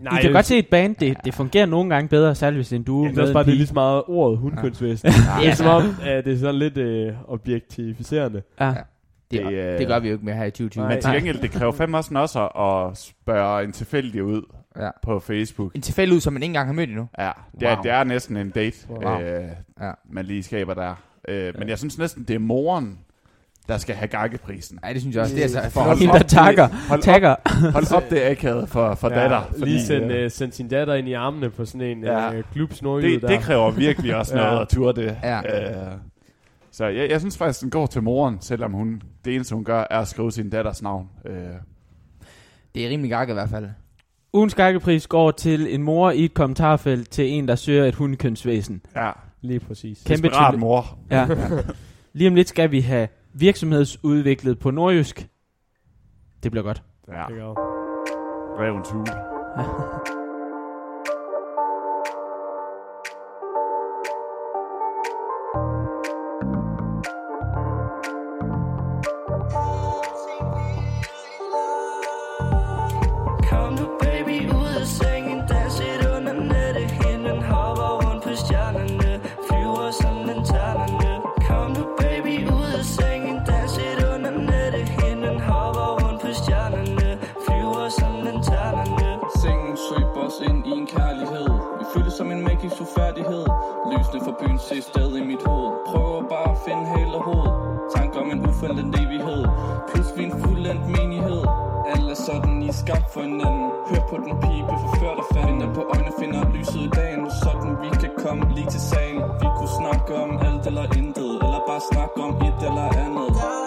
Nej, I kan godt se et band, det, det fungerer nogle gange bedre, særligt hvis det er en duo Ja, det er også bare det er lige så meget ordet hundkønsvæsen. det er som om, at det er sådan lidt øh, objektificerende. Ja. Det, Det, øh, det gør vi jo ikke mere her i 2020. Nej. Men til gengæld, det kræver fandme også også at spørge en tilfældig ud Ja. på Facebook. En tilfælde ud, som man ikke engang har mødt endnu. Ja, det er, Wow. det er næsten en date, Wow. øh, Ja. man lige skaber der. Øh, men jeg synes næsten, det er moren, der skal have gakkeprisen. Nej, det synes jeg også. Det er altså For hold Hende, op, der takker. Hold op, Takker. hold op det er akavet for, for datter. Ja, lige send, øh, send sin datter ind i armene på sådan en Ja. øh, klubs det, der. det kræver virkelig også Ja. noget at ture det. Ja. Øh, så jeg, jeg synes faktisk, den går til moren, selvom hun, det eneste hun gør, er at skrive sin datters navn. Øh, Det er rimelig gakket i hvert fald. Ugens gakkepris går til en mor i et kommentarfelt til en, der søger et hundekønsvæsen. ja, Lige præcis. Kæmpe desperat til- mor. Ja. Lige om lidt skal vi have virksomhedsudviklet på nordjysk. Det bliver godt. Ja, Det gør. revens hule. for byen ser stadig i mit hoved. Prøver bare at finde hæl og hoved. Tanker om en uforlændt evighed. Pludselig en fuldendt menighed. Alle er sådan, I er skabt for hinanden. Hør på den pibe, forfør dig fat Finder på øjne, finder lyset i dagen Sådan vi kan komme lige til sagen. Vi kunne snakke om alt eller intet Eller bare snakke om et eller andet.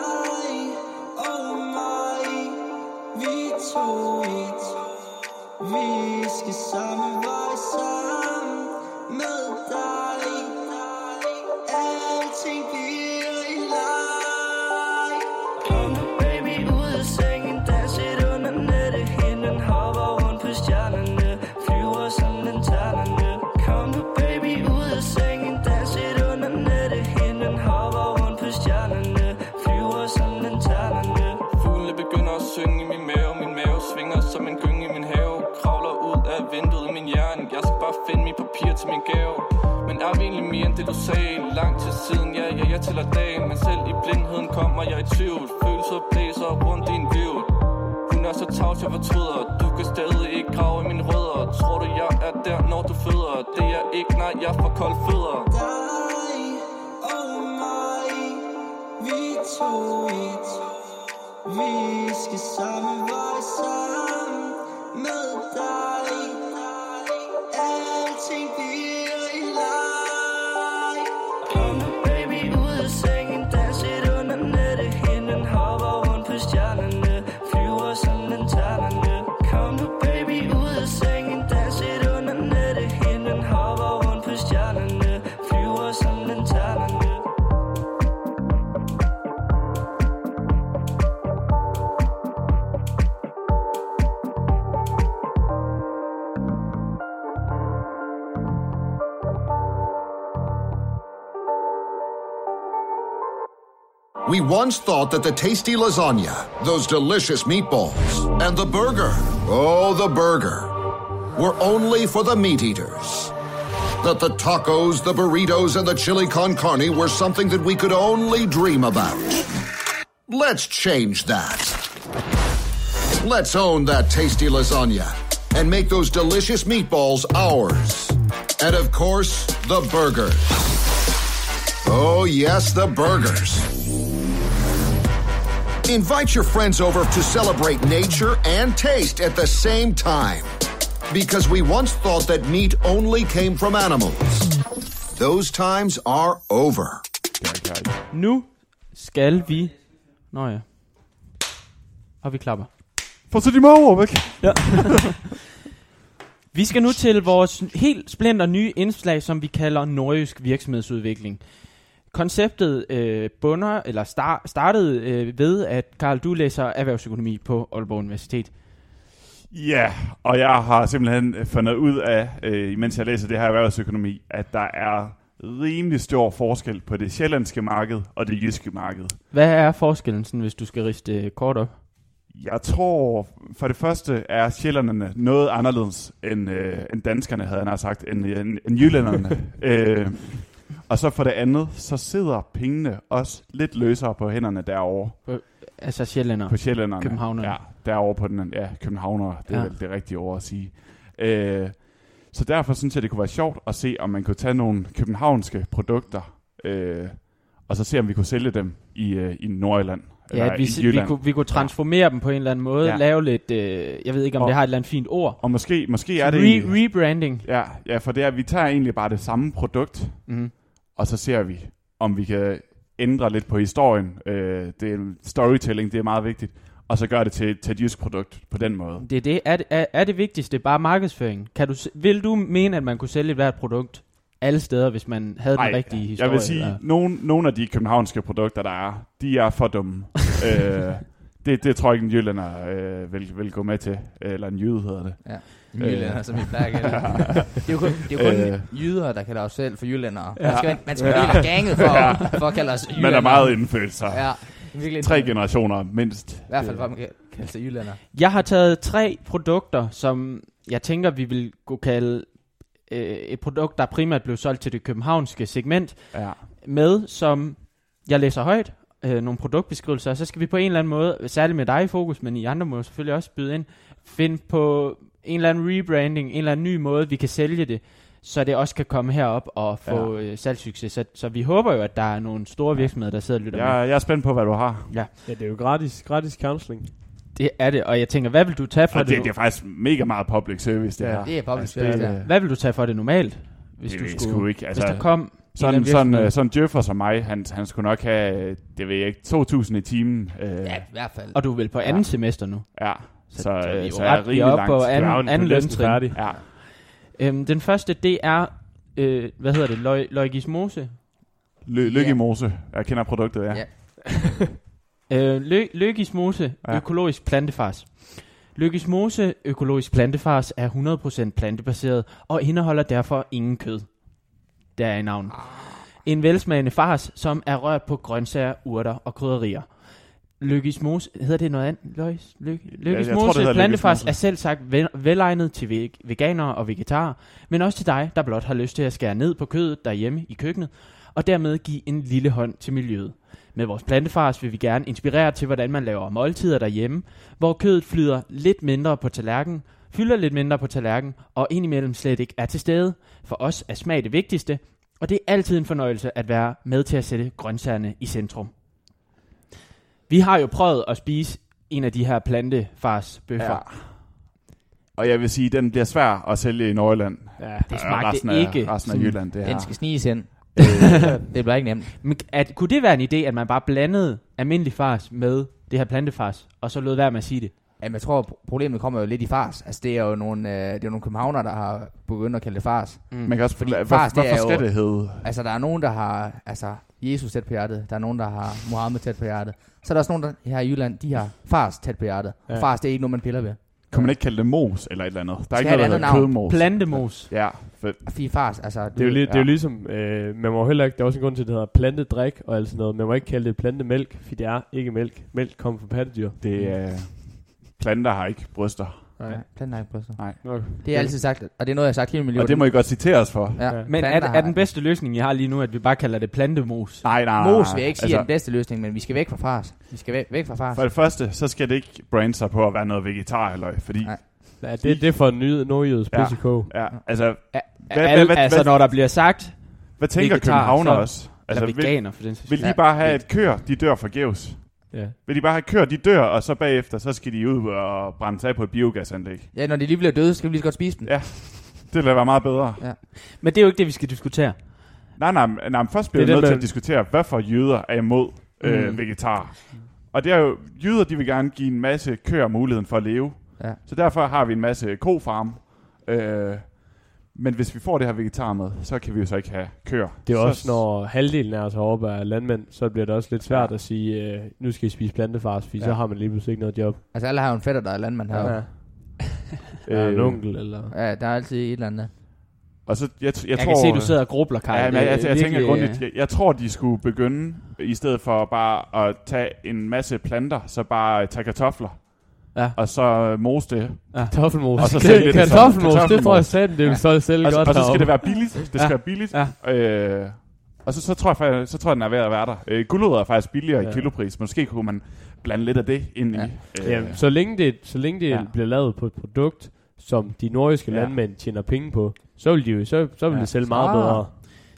Det du sagde Lang tid siden, ja, ja, jeg tæller dagen. Men selv i blindheden kommer jeg i tvivl. Følelser blæser rundt i en vivl Hun er så tavs, jeg fortryder. Du kan stadig ikke grave i mine rødder. Tror du, jeg er der, når du føder? Det er jeg ikke, nej, jeg får kold fødder. Dig og mig Vi to Vi skal samme vej sammen We once thought that the tasty lasagna, those delicious meatballs, and the burger, oh, the burger, were only for the meat eaters. That the tacos, the burritos, and the chili con carne were something that we could only dream about. Let's change that. Let's own that tasty lasagna and make those delicious meatballs ours. And of course, the burgers. Oh, yes, the burgers. Invite your friends over to celebrate nature and taste at the same time. Because we once thought that meat only came from animals. Those times are over. Nu skal vi... Nå ja. Og vi klapper. Få så de måger væk. Ja. vi skal nu til vores helt splinter nye indslag, som vi kalder Nordjysk virksomhedsudvikling. Konceptet øh, bunder, eller star, startede øh, ved, at Karl, du læser erhvervsøkonomi på Aalborg Universitet. Ja, og jeg har simpelthen fundet ud af, øh, imens jeg læser det her erhvervsøkonomi, at der er rimelig stor forskel på det sjællandske marked og det jyske marked. Hvad er forskellen, sådan, hvis du skal riste øh, kort op? Jeg tror, for det første er sjællanderne noget anderledes end, øh, end danskerne, havde jeg nær sagt, end, end, end jyllænderne. øh, og så for det andet, så sidder pengene også lidt løsere på hænderne derovre. På, altså sjællænder. På sjællænderne. Københavnerne. Ja, derovre på den, ja, københavner, det er Ja. ja. vel det rigtige ord at sige. Øh, så derfor synes jeg, det kunne være sjovt at se, om man kunne tage nogle københavnske produkter, øh, og så se, om vi kunne sælge dem i, øh, i Nordjylland. Ja, at vi, vi, kunne, vi kunne transformere dem på en eller anden måde, Ja. lave lidt, øh, jeg ved ikke om Og- det har et eller andet fint ord. Og måske, måske er det re- rebranding. Ja, ja, for det er, vi tager egentlig bare det samme produkt, Mhm. Og så ser vi, om vi kan ændre lidt på historien. Øh, det er storytelling, det er meget vigtigt. Og så gør det til, til et jysk produkt på den måde. Det er, det. Er, det- er, er det vigtigste bare markedsføring? Kan du, vil du mene, at man kunne sælge hvert produkt alle steder, hvis man havde Ej, den rigtige historie? jeg vil sige, eller? nogle, nogle af de københavnske produkter, der er, de er for dumme. øh, det, det tror jeg ikke, en jyllander øh, vil, vil gå med til. Eller en jyde hedder det. Ja, en jyllander, som vi plejer at det. Det er jo kun, det er jo kun jyder, der kalder os selv for jyllændere. Man skal, man skal være helt ganget for, for at kalde os jyllændere. Man er meget indfødt, så. Ja, virkelig Tre generationer mindst. I hvert fald, for at man kan kalde sig jyllænder. Jeg har taget tre produkter, som jeg tænker, vi vil kunne kalde øh, et produkt, der primært blev solgt til det københavnske segment, Ja. med, som jeg læser højt, øh, nogle produktbeskrivelser, og så skal vi på en eller anden måde, særligt med dig i fokus, men I andre må selvfølgelig også byde ind, finde på en eller anden rebranding, en eller anden ny måde, vi kan sælge det, så det også kan komme herop og få ja. øh, salgssucces. Så, så vi håber jo, at der er nogle store virksomheder, der sidder og lytter med. Jeg, jeg er spændt på, hvad du har. Ja. Ja, det er jo gratis, gratis counseling. Det er det, og jeg tænker, hvad vil du tage for Og det? det, det er faktisk mega meget public service, det her. Det er public Altså, service, det er ja. det. Hvad vil du tage for det normalt? Hvis det du jeg skulle, sgu ikke. Altså, hvis der kom en eller sådan, sådan, øh, sådan djøffer som mig, han, han skulle nok have, det ved jeg ikke, 2.000 i timen. Øh, Ja, i hvert fald. Og du er vel på anden semester nu? Ja, Så, Så, så, øh, er så jo er jeg rimelig er langt. på Du er anden, anden. Ja. Øhm, den første, det er, øh, hvad hedder det, Løg, Løgismose. Lø- Lykke i Mose. Jeg kender produktet, ja. Ja. Øh, lø, Løgismose, Ja. ja. økologisk plantefars. Løgismose, økologisk plantefars, er 100% plantebaseret og indeholder derfor ingen kød. Der er i navnet. En velsmagende fars, som er rørt på grøntsager, urter og krydderier. Løgismose, hedder det noget andet? Løgis, det Løgismose hedder plantefars er selv sagt vel, velegnet til veg- veganere og vegetarer, men også til dig, der blot har lyst til at skære ned på kødet derhjemme i køkkenet, og dermed give en lille hånd til miljøet. Med vores plantefars vil vi gerne inspirere til, hvordan man laver måltider derhjemme, hvor kødet flyder lidt mindre på tallerkenen, fylder lidt mindre på tallerkenen, og indimellem slet ikke er til stede. For os er smag det vigtigste, og det er altid en fornøjelse at være med til at sætte grøntsagerne i centrum. Vi har jo prøvet at spise en af de her plantefars bøffer. Ja. Og jeg vil sige, den bliver svær at sælge i Nordjylland. Ja, Det smagte resten af, ikke Resten af Jylland, det Den her. skal sniges ind. det bliver ikke nemt. Men at, kunne det være en idé, at man bare blandede almindelig fars med det her plantefars, og så lod være med at sige det? Jamen, jeg tror, pro- problemet kommer jo lidt i fars. Altså, det er jo nogle, øh, det er jo nogle københavner, der har begyndt at kalde det fars. Mm. Man kan også, Fordi fars, det hvorfor er jo- skal det hedde? Altså, der er nogen, der har altså, Jesus tæt på hjertet. Der er nogen, der har Mohammed tæt på hjertet. Så er der også nogen, der her i Jylland, de har fars tæt på hjertet. Ja. Ja. Fars, det er ikke noget, man piller ved. Kan man ikke kalde det mos eller et eller andet? Der er Skal ikke noget, et der andet hedder kødmos. Plantemos. Ja, Fordi fars, altså... Det er jo, lige, det er jo Ja. ligesom, øh, man må heller ikke, der er også en grund til, at det hedder plantet drik og alt sådan noget. Man må ikke kalde det plantemælk, for det er ikke mælk. Mælk kommer fra pattedyr. det er... planter har ikke bryster. Ja, planter har ikke bryster. Nej. Okay. Det er altid sagt, og det er noget, jeg har sagt hele mit liv. Og det må I godt citere os for. Ja. Ja. Men er, er den bedste løsning, jeg har lige nu, at vi bare kalder det plantemos? Nej, nej, nej. Mos nej. vil jeg ikke sige altså, er den bedste løsning, men vi skal væk fra fars. Vi skal væk, væk fra fars. For det første, så skal det ikke brande sig på at være noget vegetar eller fordi... Nej. Ja, det, det er for en ny nordjydes Ja. ja. Ja, altså, Hvad- Al, hvad- altså, hvad- når der bliver sagt, hvad tænker Vegetar, københavner så- også? altså, veganer for den sags vil de bare have et køer, de dør forgæves? Ja. Vil de bare have køer, de dør, og så bagefter, så skal de ud og brænde sig af på et biogasanlæg? Ja, når de lige bliver døde, så skal vi lige så godt spise dem. Ja. Det ville være meget bedre. Men det er jo ikke det, vi skal diskutere. Nej, nej, nej, nej først bliver vi nødt til at diskutere, hvorfor jøder er imod øh, Mm. vegetar. Og det er jo, jøder de vil gerne give en masse køer muligheden for at leve. Ja. Så derfor har vi en masse kofarm. Øh, men hvis vi får det her vegetar med, så kan vi jo så ikke have køer. Det er så, også, når halvdelen af os heroppe er landmænd, så bliver det også lidt svært at sige, øh, nu skal I spise plantefars, fordi Ja. så har man lige pludselig ikke noget job. Altså, alle har jo en fætter, der er landmand her. Ja. Ja, en Øh, onkel, eller... ja, der er altid et eller andet. Og så, jeg, jeg, Jeg, tror, kan se, du sidder og grubler, Karl. Ja, men jeg, er jeg, jeg tænker grundigt, øh, jeg, jeg tror, de skulle begynde, i stedet for bare at tage en masse planter, så bare tage kartofler, Ja. og så øh, mose det. Kartoffelmos. Og så sælge det Kartoffelmos, det tror jeg sandt, det vil Ja. så sælge Og, så- godt og så skal det være billigt. Det skal Ja. være billigt. Ja. Øh, og så, så, tror jeg, faktisk- så tror jeg, den er ved at være der. Øh, guldrødder er faktisk billigere Ja. i kilopris. Måske kunne man blande lidt af det ind Ja. i. Øh, Jamen, så længe det, så længe det Ja. ja. bliver lavet på et produkt, som de nordiske Ja. ja. landmænd tjener penge på, så vil de jo, så, så vil Ja. det sælge meget bedre.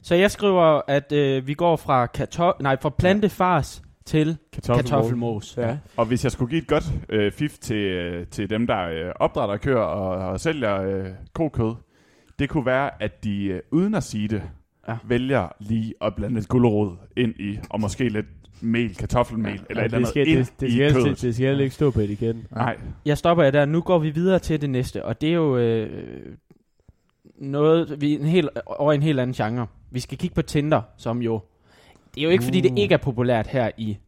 Så jeg skriver, at øh, vi går fra kartof- nej, fra plantefars til kartoffelmos. Ja. Og hvis jeg skulle give et godt øh, fif til, øh, til dem, der øh, opdrætter køer og, og sælger øh, kokød, det kunne være, at de øh, uden at sige det, Ja. ja. vælger lige at blande lidt gulerod ind i, og måske lidt mel, kartoffelmel, ja. eller et eller det, andet det, det, i skal, kødet. det skal heller ikke stå på etiketten. Nej, Jeg stopper jer der. Nu går vi videre til det næste, og det er jo øh, noget, vi en helt, over en helt anden genre. Vi skal kigge på Tinder, som jo... Det er jo ikke, uh. fordi det Uh. ikke er populært her i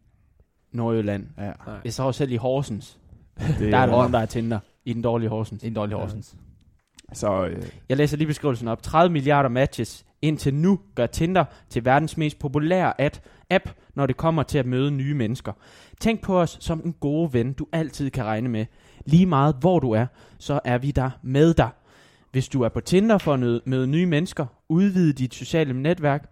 Nordjylland. ja. Jeg så selv i Horsens. Det, Der er der nogen, der er Tinder. I den dårlige Horsens. En dårlig Horsens. Så øh, Jeg læser lige beskrivelsen op. 30 milliarder matches indtil nu gør Tinder til verdens mest populære at- app, når det kommer til at møde nye mennesker. Tænk på os som en gode ven, du altid kan regne med. Lige meget hvor du er, så er vi der med dig. Hvis du er på Tinder for at møde, møde nye mennesker, udvide dit sociale netværk,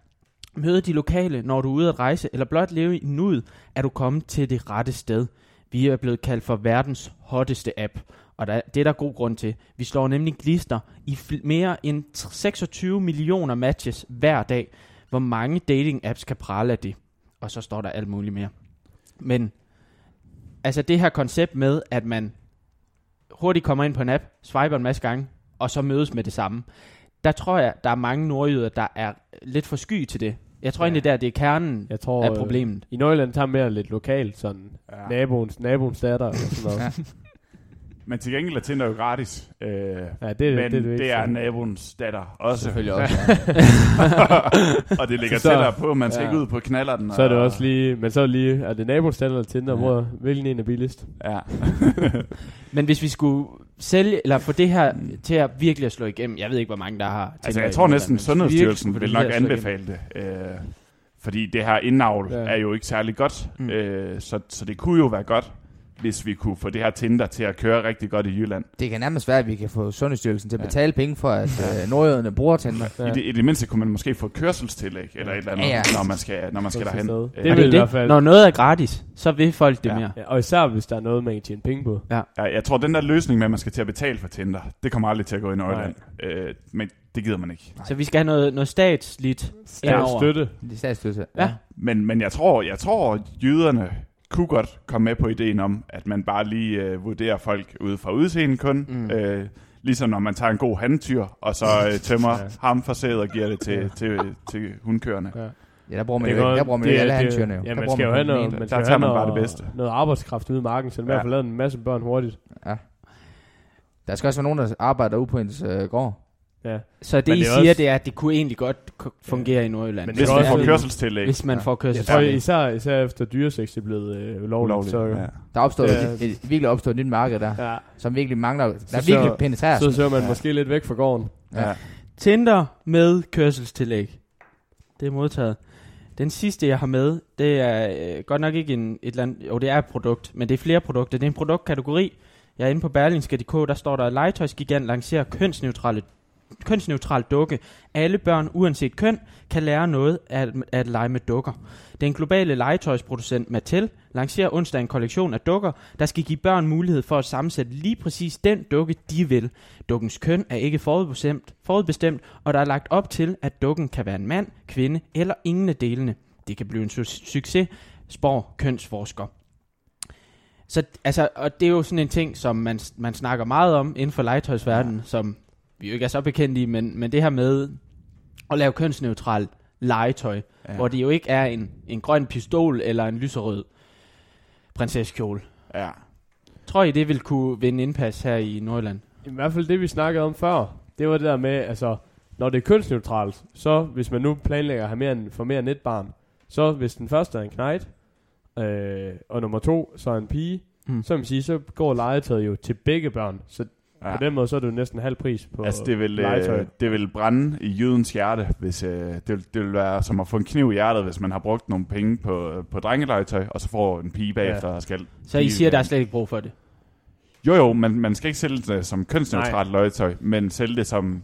møde de lokale, når du er ude at rejse, eller blot leve i nuet, er du kommet til det rette sted. Vi er blevet kaldt for verdens hotteste app, og der, det er der god grund til. Vi slår nemlig glister i mere end 26 millioner matches hver dag. Hvor mange dating-apps kan prale af det? Og så står der alt muligt mere. Men altså det her koncept med, at man hurtigt kommer ind på en app, swiper en masse gange, og så mødes med det samme. Der tror jeg, der er mange nordjyder, der er lidt for sky til det. Jeg tror Ja. egentlig der, det er kernen Jeg tror, af problemet. Øh, I Nordjylland tager mere lidt lokalt, sådan ja. naboens, naboens datter og sådan noget. Ja. Men til gengæld er Tinder jo gratis. Øh, Ja, det, men det, det, det, er naboens datter også. Selvfølgelig også, og det ligger Så- tættere på, man skal ja. ikke ud på knalleren. Så er det og- også lige, men så er det lige, er det naboens datter eller Tinder, Ja. hvor hvilken en er billigst? Ja. Men hvis vi skulle sælge, eller få det her til at virkelig at slå igennem, jeg ved ikke, hvor mange der har. Altså, Tinder jeg i tror næsten, Sundhedsstyrelsen vil nok anbefale det. Øh, fordi det her indavl Ja. ja. er jo ikke særlig godt. Mm. Øh, så, så det kunne jo være godt, hvis vi kunne få det her Tinder til at køre rigtig godt i Jylland. Det kan nærmest være, at vi kan få Sundhedsstyrelsen til at betale penge for, at øh, nordjyderne bruger Tinder. Ja. I, det, I det mindste kunne man måske få kørselstillæg eller et eller andet, Ja, ja. når man skal, når man skal derhen. Øh, Det Det vil er i hvert det. fald- Når noget er gratis, så vil folk det Ja. mere. Ja, og især hvis der er noget, man kan tjene penge på. Ja, jeg tror, den der løsning med, at man skal til at betale for Tinder, det kommer aldrig til at gå i Nordjylland. Øh, men det gider man ikke. Så vi skal have noget, noget statsligt Ja, indover. støtte. Det er statsstøtte. Ja. Men, men jeg tror, jeg tror, jyderne kunne godt komme med på ideen om, at man bare lige øh, vurderer folk ud fra udseendet kun. Mm. Øh, ligesom når man tager en god handtyr, og så øh, tømmer Ja. ja. ham for sædet og giver det til, Ja. til, til hundkørende. Ja. Ja, der bruger man Det jo der bruger man jo ikke alle det- handtyrene jo. Ja, Der man skal jo have noget, man Der skal jo tager have man bare det bedste. noget arbejdskraft ude i marken, så i hvert fald lavet en masse børn hurtigt. Der skal også være nogen, der arbejder ude på ens øh, gård. Ja. Så det, Men I det er siger, også- det er, at det kunne egentlig godt fungere i Nordjylland. Men Hvis det man er får kørselstillæg. Hvis man Ja. får Jeg tror kørselstillæg. især, især efter dyresex er blevet øh, ulovligt, Ulovligt, så, ja. Der er opstået Ja. et, et, virkelig opstået et nyt marked der, ja, som virkelig mangler, der Så- er virkelig så- penetrerer. så ser man Ja. måske lidt væk fra gården. Ja. Ja. Tinder med kørselstillæg. Det er modtaget. Den sidste, jeg har med, det er øh, godt nok ikke en, et eller andet, jo det er et produkt, men det er flere produkter. Det er en produktkategori. Jeg er inde på berlingske.dk, der står der, legetøjsgigant lancerer kønsneutrale kønsneutral dukke. Alle børn, uanset køn, kan lære noget af at, at lege med dukker. Den globale legetøjsproducent Mattel lancerer onsdag en kollektion af dukker, der skal give børn mulighed for at sammensætte lige præcis den dukke, de vil. Dukkens køn er ikke forudbestemt, forudbestemt, og der er lagt op til, at dukken kan være en mand, kvinde eller ingen af delene. Det kan blive en su- succes, spår kønsforsker. Så altså, og det er jo sådan en ting, som man, man snakker meget om inden for legetøjsverdenen, ja. som vi jo ikke er så bekendt i, men, men det her med at lave kønsneutral legetøj, ja. Hvor det jo ikke er en, en grøn pistol eller en lyserød prinsessekjole. ja. Tror I, det vil kunne vinde indpas her i Nordjylland? I hvert fald det, vi snakkede om før, det var det der med, altså, når det er kønsneutralt, så hvis man nu planlægger at have mere end, for mere end et barn, så hvis den første er en knejt, øh, og nummer to så er en pige, Mm. så man sige, så går legetøjet jo til begge børn. Så ja. ja. på den måde, så er det jo næsten halv pris på Altså, det vil, legetøj. øh, det vil brænde i jydens hjerte, hvis øh, det, vil, det vil være som at få en kniv i hjertet, hvis man har brugt nogle penge på, på drengelegetøj, og så får en pige bagefter og skal... Så I siger, der er slet ikke brug for det? Jo jo, man, man skal ikke sælge det som kønsneutralt legetøj, men sælge det som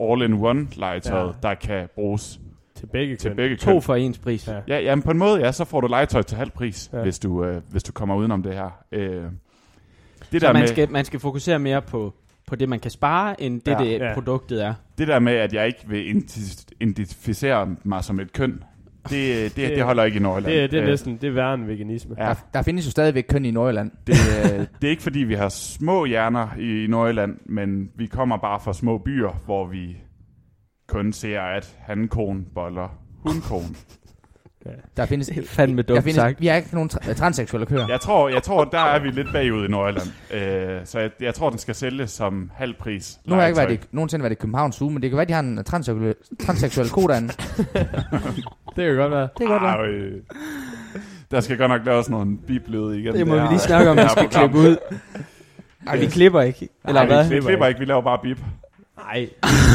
all-in-one legetøj, Ja. ja. der kan bruges til begge til køn. begge To køn. for ens pris. Ja. Ja, jamen på en måde, ja, så får du legetøj til halv pris, Ja. ja. hvis, du, øh, hvis du kommer udenom det her. Øh, det, Så der man, med, skal, man skal fokusere mere på, på det, man kan spare, end det, Ja. det Ja. produktet er. det der med, at jeg ikke vil identi- identificere mig som et køn, det, det, det, det holder ikke i Nordjylland. Det, er- det er Øh, næsten det er værre end veganisme. Ja. Der, der findes jo stadigvæk køn i Nordjylland. Det, det er ikke fordi, vi har små hjerner i, Nordjylland, men vi kommer bare fra små byer, hvor vi kun ser, at hankon boller hunkon. Der findes, er fandme der dumt findes, sagt. Vi har ikke nogen tra- transseksuelle køer. Jeg tror, jeg tror, der er vi lidt bagud i Nordjylland. Øh, så jeg, jeg tror, den skal sælges som halv pris. Nu har jeg ikke været i, nogensinde været i København Zoo, men det kan være, de har en transseksuel, transseksuel ko derinde. Det kan godt være. Det kan godt være. Ej, øh, der skal godt nok laves nogle bibløde igen. Det må vi her- lige snakke om, det vi her skal klippe ud. Ej, vi klipper ikke. Eller Nej, hvad? vi klipper ikke, vi laver bare bip. Nej.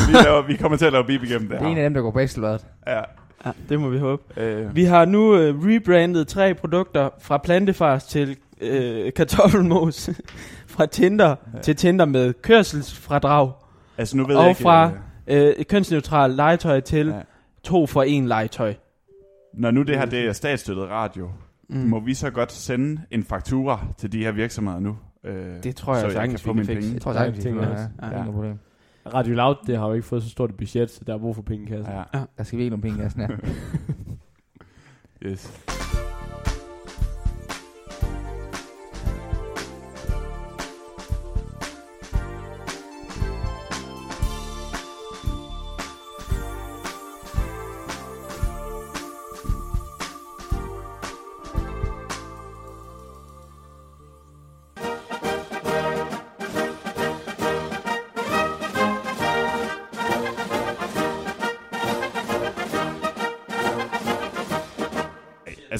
Vi, laver, vi kommer til at lave bip igennem det Det er en af dem, der går på ekstrabladet. Ja. Ja, det må vi håbe. Øh, Vi har nu øh, rebrandet tre produkter fra plantefars til øh, kartoffelmos. fra Tinder ja. til Tinder med kørselsfradrag. altså nu ved Og jeg ikke... fra- øh, Øh, kønsneutral legetøj til Ja. to for en legetøj. Når nu det her det er statsstøttet radio, Mm. må vi så godt sende en faktura til de her virksomheder nu? Øh, Det tror jeg så jeg sagtens, kan få mine penge. Jeg tror Ja, sagtens, det vi tænker kan jeg ja, også. ja. Ja. Radio Loud, det har jo ikke fået så stort et budget, så der er brug for penge i kassen. Ja. Der skal virkelig nogle penge i kassen her. Yes.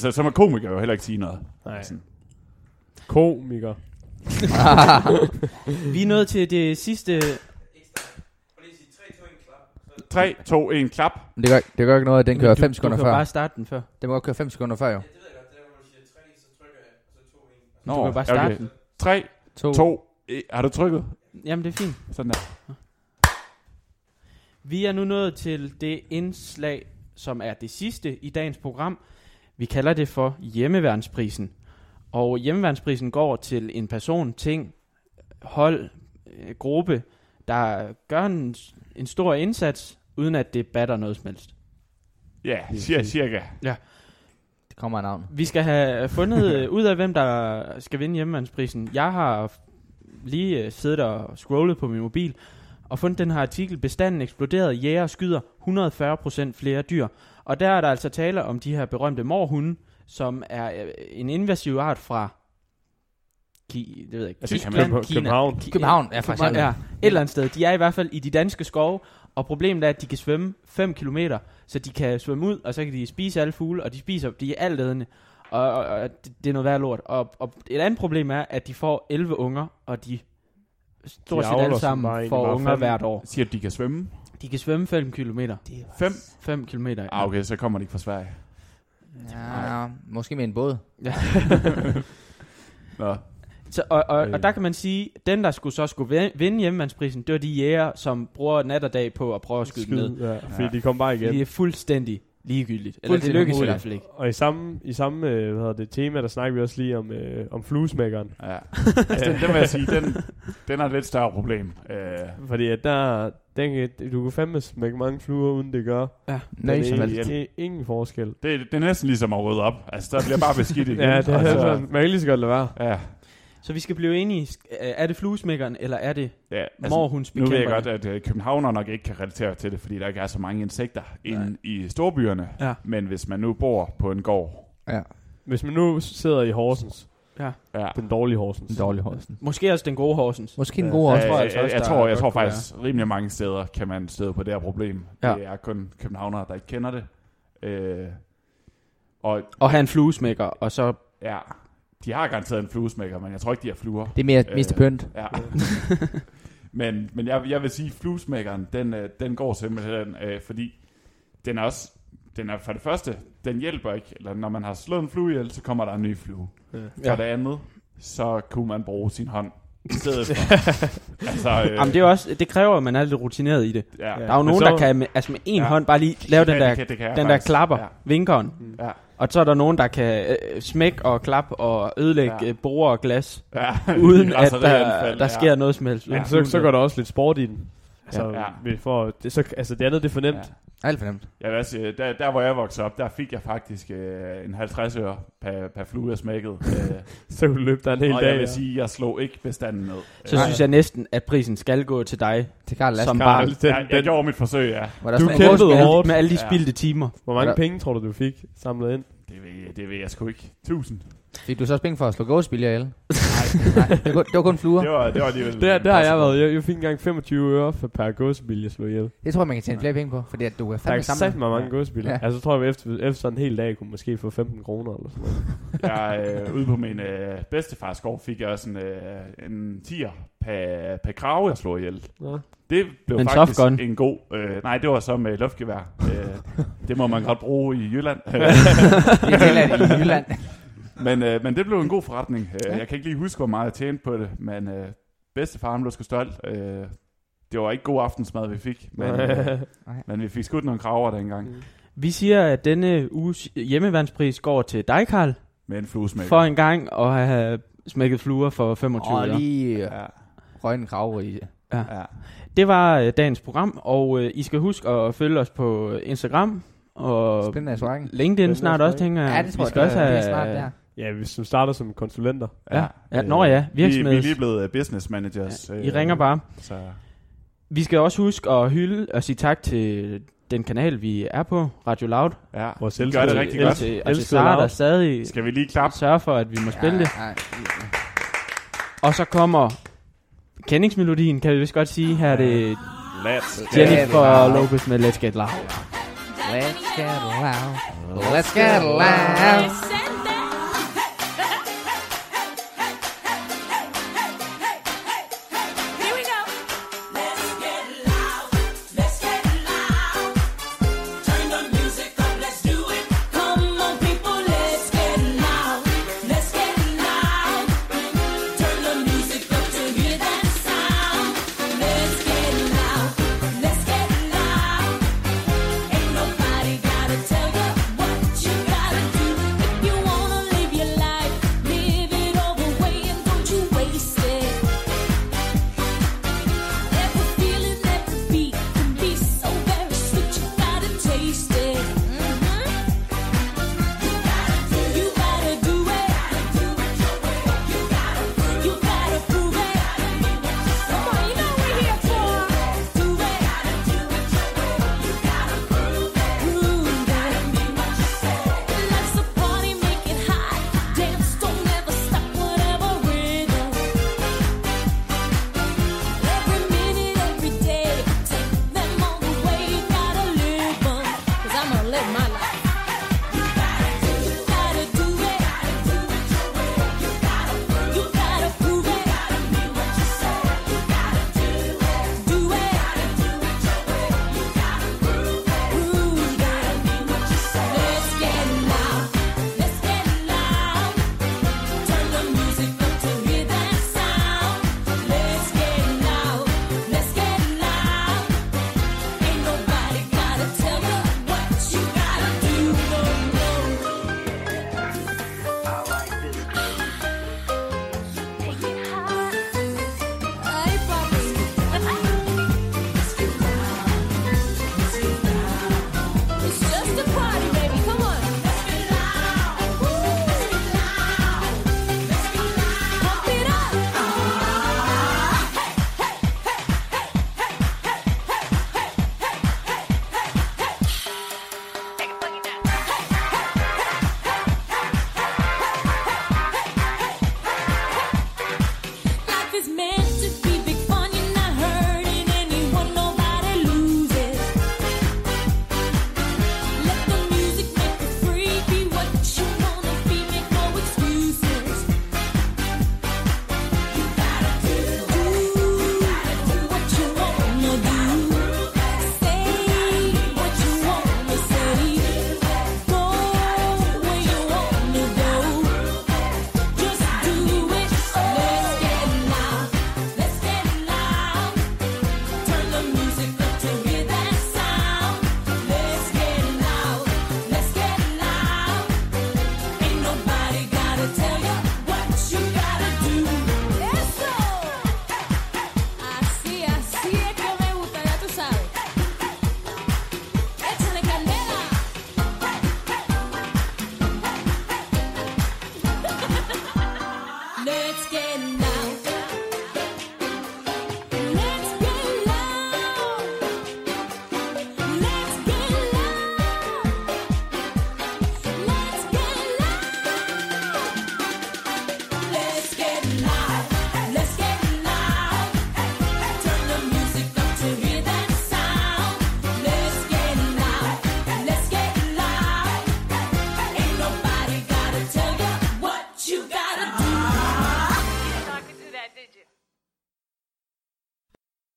Altså, så må komikere jo heller ikke sige noget. Nej. Sådan. Komiker. Vi er nået til det sidste... 3, 2, 1, klap. Men det gør, det gør ikke noget, at den kører du, 5 sekunder du kan før. bare starte den før. Den må godt køre 5 sekunder før, jo. Du kan bare starte okay. den. 3, To. 2, 1. Har du trykket? Jamen, det er fint. Sådan der. Vi er nu nået til det indslag, som er det sidste i dagens program. Vi kalder det for hjemmeværnsprisen. Og hjemmeværnsprisen går til en person, ting, hold, øh, gruppe, der gør en, en stor indsats, uden at det batter noget som helst. Ja, cirka. cirka. Ja. Det kommer af navn. Vi skal have fundet øh, ud af, hvem der skal vinde hjemmevandsprisen. Jeg har lige øh, siddet og scrollet på min mobil og fundet den her artikel. Bestanden eksploderede, jæger skyder 140% flere dyr. Og der er der altså tale om de her berømte morhunde, som er øh, en invasiv art fra Ki, det ved jeg ikke, Altså, Tyskland, man- Kina. København. København, ja, for København, eksempel. ja, et eller andet sted. De er i hvert fald i de danske skove, og problemet er, at de kan svømme 5 km, så de kan svømme ud, og så kan de spise alle fugle, og de spiser, de er altædende, og, og, og det, er noget værd lort. Og, og et andet problem er, at de får 11 unger, og de stort set alle sammen får unger hvert år. Siger, at de kan svømme. De kan svømme 5 km. 5. 5 km. Ah, okay, så kommer de ikke fra Sverige. Ja, måske med en båd. Ja. Nå. Så, og, og, Øh. og der kan man sige, den der skulle så skulle vinde- hjemmevandsprisen, det var de jæger, som bruger nat og dag på at prøve at skyde, skyde. ned. Ja, fordi Ja. de kom bare igen. Det er fuldstændig ligegyldigt. Eller det lykkes i hvert fald ikke. Og i samme, i samme øh, hvad hedder det, tema, der snakker vi også lige om, øh, om fluesmækkeren. Ja. altså, den, den vil jeg sige, den, den er et lidt større problem. Øh, Fordi at der, den, kan- du kan fandme smække mange fluer, uden det gør. Ja. Som det, helst. det er ingen forskel. det, det er næsten ligesom at rydde op. Altså, der bliver bare beskidt igen. Ja, det er altså, sådan, man kan lige så godt lade være. Ja, Så vi skal blive enige. Sk- Er det fluesmækkeren, eller er det ja altså, morhunds nu ved jeg godt, at øh, københavner nok ikke kan relatere til det, fordi der ikke er så mange insekter inde i storbyerne. Ja. Men hvis man nu bor på en gård, Ja, Hvis man nu sidder i Horsens, Ja. ja, den dårlige Horsens. en dårlig Horsen. Måske også den gode Horsens. Måske en Ja. god jeg, også. jeg, jeg, jeg, tror, jeg tror faktisk, rimelig mange steder kan man støde på det her problem. Ja. Det er kun københavnere, der ikke kender det. Øh, og Og have en fluesmækker, og så... ja, de har garanteret en fluesmækker, men jeg tror ikke, de har fluer. Det er mere, Øh, mest pynt. Ja. men men jeg, jeg vil sige, fluesmækkeren, den, øh, den går simpelthen, øh, fordi den er også, den er for det første, den hjælper ikke, eller når man har slået en flue ihjel, så kommer der en ny flue. Ja. For det andet, så kunne man bruge sin hånd i stedet for. altså, øh, Jamen, det, er også, det kræver, at man er lidt rutineret i det. ja, Der er jo Men nogen, så- der kan med, altså med en Ja. hånd bare lige lave den der, det kan- det kan den der klapper, Ja. vinkeren. ja, Og så er der nogen, der kan øh, smække og klappe og ødelægge Ja. ja. borer og glas, ja, uden I at der, der ja. sker noget som helst. Men så, så går der også lidt sport i den. Altså, Ja. ja. vi får, det, så, altså det andet, det er for nemt. Ja. Alt for nemt. Jeg vil sige, der, der hvor jeg voksede op, der fik jeg faktisk øh, en 50 øre per, per flue, jeg smækkede. Øh, Så du løbe der en hel og dag. jeg vil ja. sige, jeg slog ikke bestanden ned. Så Øh, synes jeg næsten, at prisen skal gå til dig Til Karl Lassen. som Karl, barn. den, jeg, jeg gjorde mit forsøg, ja. Du kæmpede hårdt. med alle de Ja. spildte timer. hvor mange penge tror du, du fik samlet ind? Det ved, det ved jeg sgu ikke. 1000. Fik du så også penge for at slå gåsbiljer ihjel? Nej, det var, kun- det var kun fluer. Det var, det var alligevel... Der, der har jeg været. Jeg, jeg fik engang 25 øre for per gåsebil, jeg slog ihjel. Det tror jeg, man kan tjene flere penge på, fordi at du kan Der fandme er sammen. sagt mig mange Ja. gåsebiler. Ja. Ja. Altså, så tror jeg, efter, efter sådan en hel dag, kunne måske få 15 kroner eller sådan noget. Jeg, øh, ude på min øh, bedstefars gård fik jeg også en, øh, en tier per, per krave, jeg slog ihjel. Nå. Det blev En faktisk softgun? en god... Øh, nej, det var så med luftgevær. øh, det må man godt bruge i Jylland. Det er tilladt i Jylland. Men, øh, men det blev en god forretning. Øh, Jeg kan ikke lige huske, hvor meget jeg tjente på det, men øh, bedstefaren blev sgu stolt. Øh, det var ikke god aftensmad, vi fik, men, øh, men vi fik skudt nogle kraver dengang Vi siger, at denne uges hjemmevandspris går til dig, Karl, med en fluesmækker. for en gang at have smækket fluer for 25 Og øre. lige Ja, røgne krav i. ja. Det var øh, dagens program, og øh, I skal huske at følge os på Instagram og Spændende. LinkedIn Spændende snart også, tænker jeg. Ja, det tror vi jeg, skal også det er have, snart der. Ja, hvis du starter som konsulenter. Ja, ja, nå ja, Vi, vi er virksomheds. lige blevet øh, business managers. I ringer bare. Så, Vi skal også huske at hylde og sige tak til den kanal, vi er på, Radio Loud. ja, Vores vi elskede- gør det rigtig godt. til, og til Sara, der stadig Skal vi lige klappe? sørger for, at vi må spille det. Ja, ja. Og så kommer kendingsmelodien, kan vi vist godt sige. Her er det Let's Jennifer. Lopez med Let's Get Loud. Let's get loud. Let's get loud.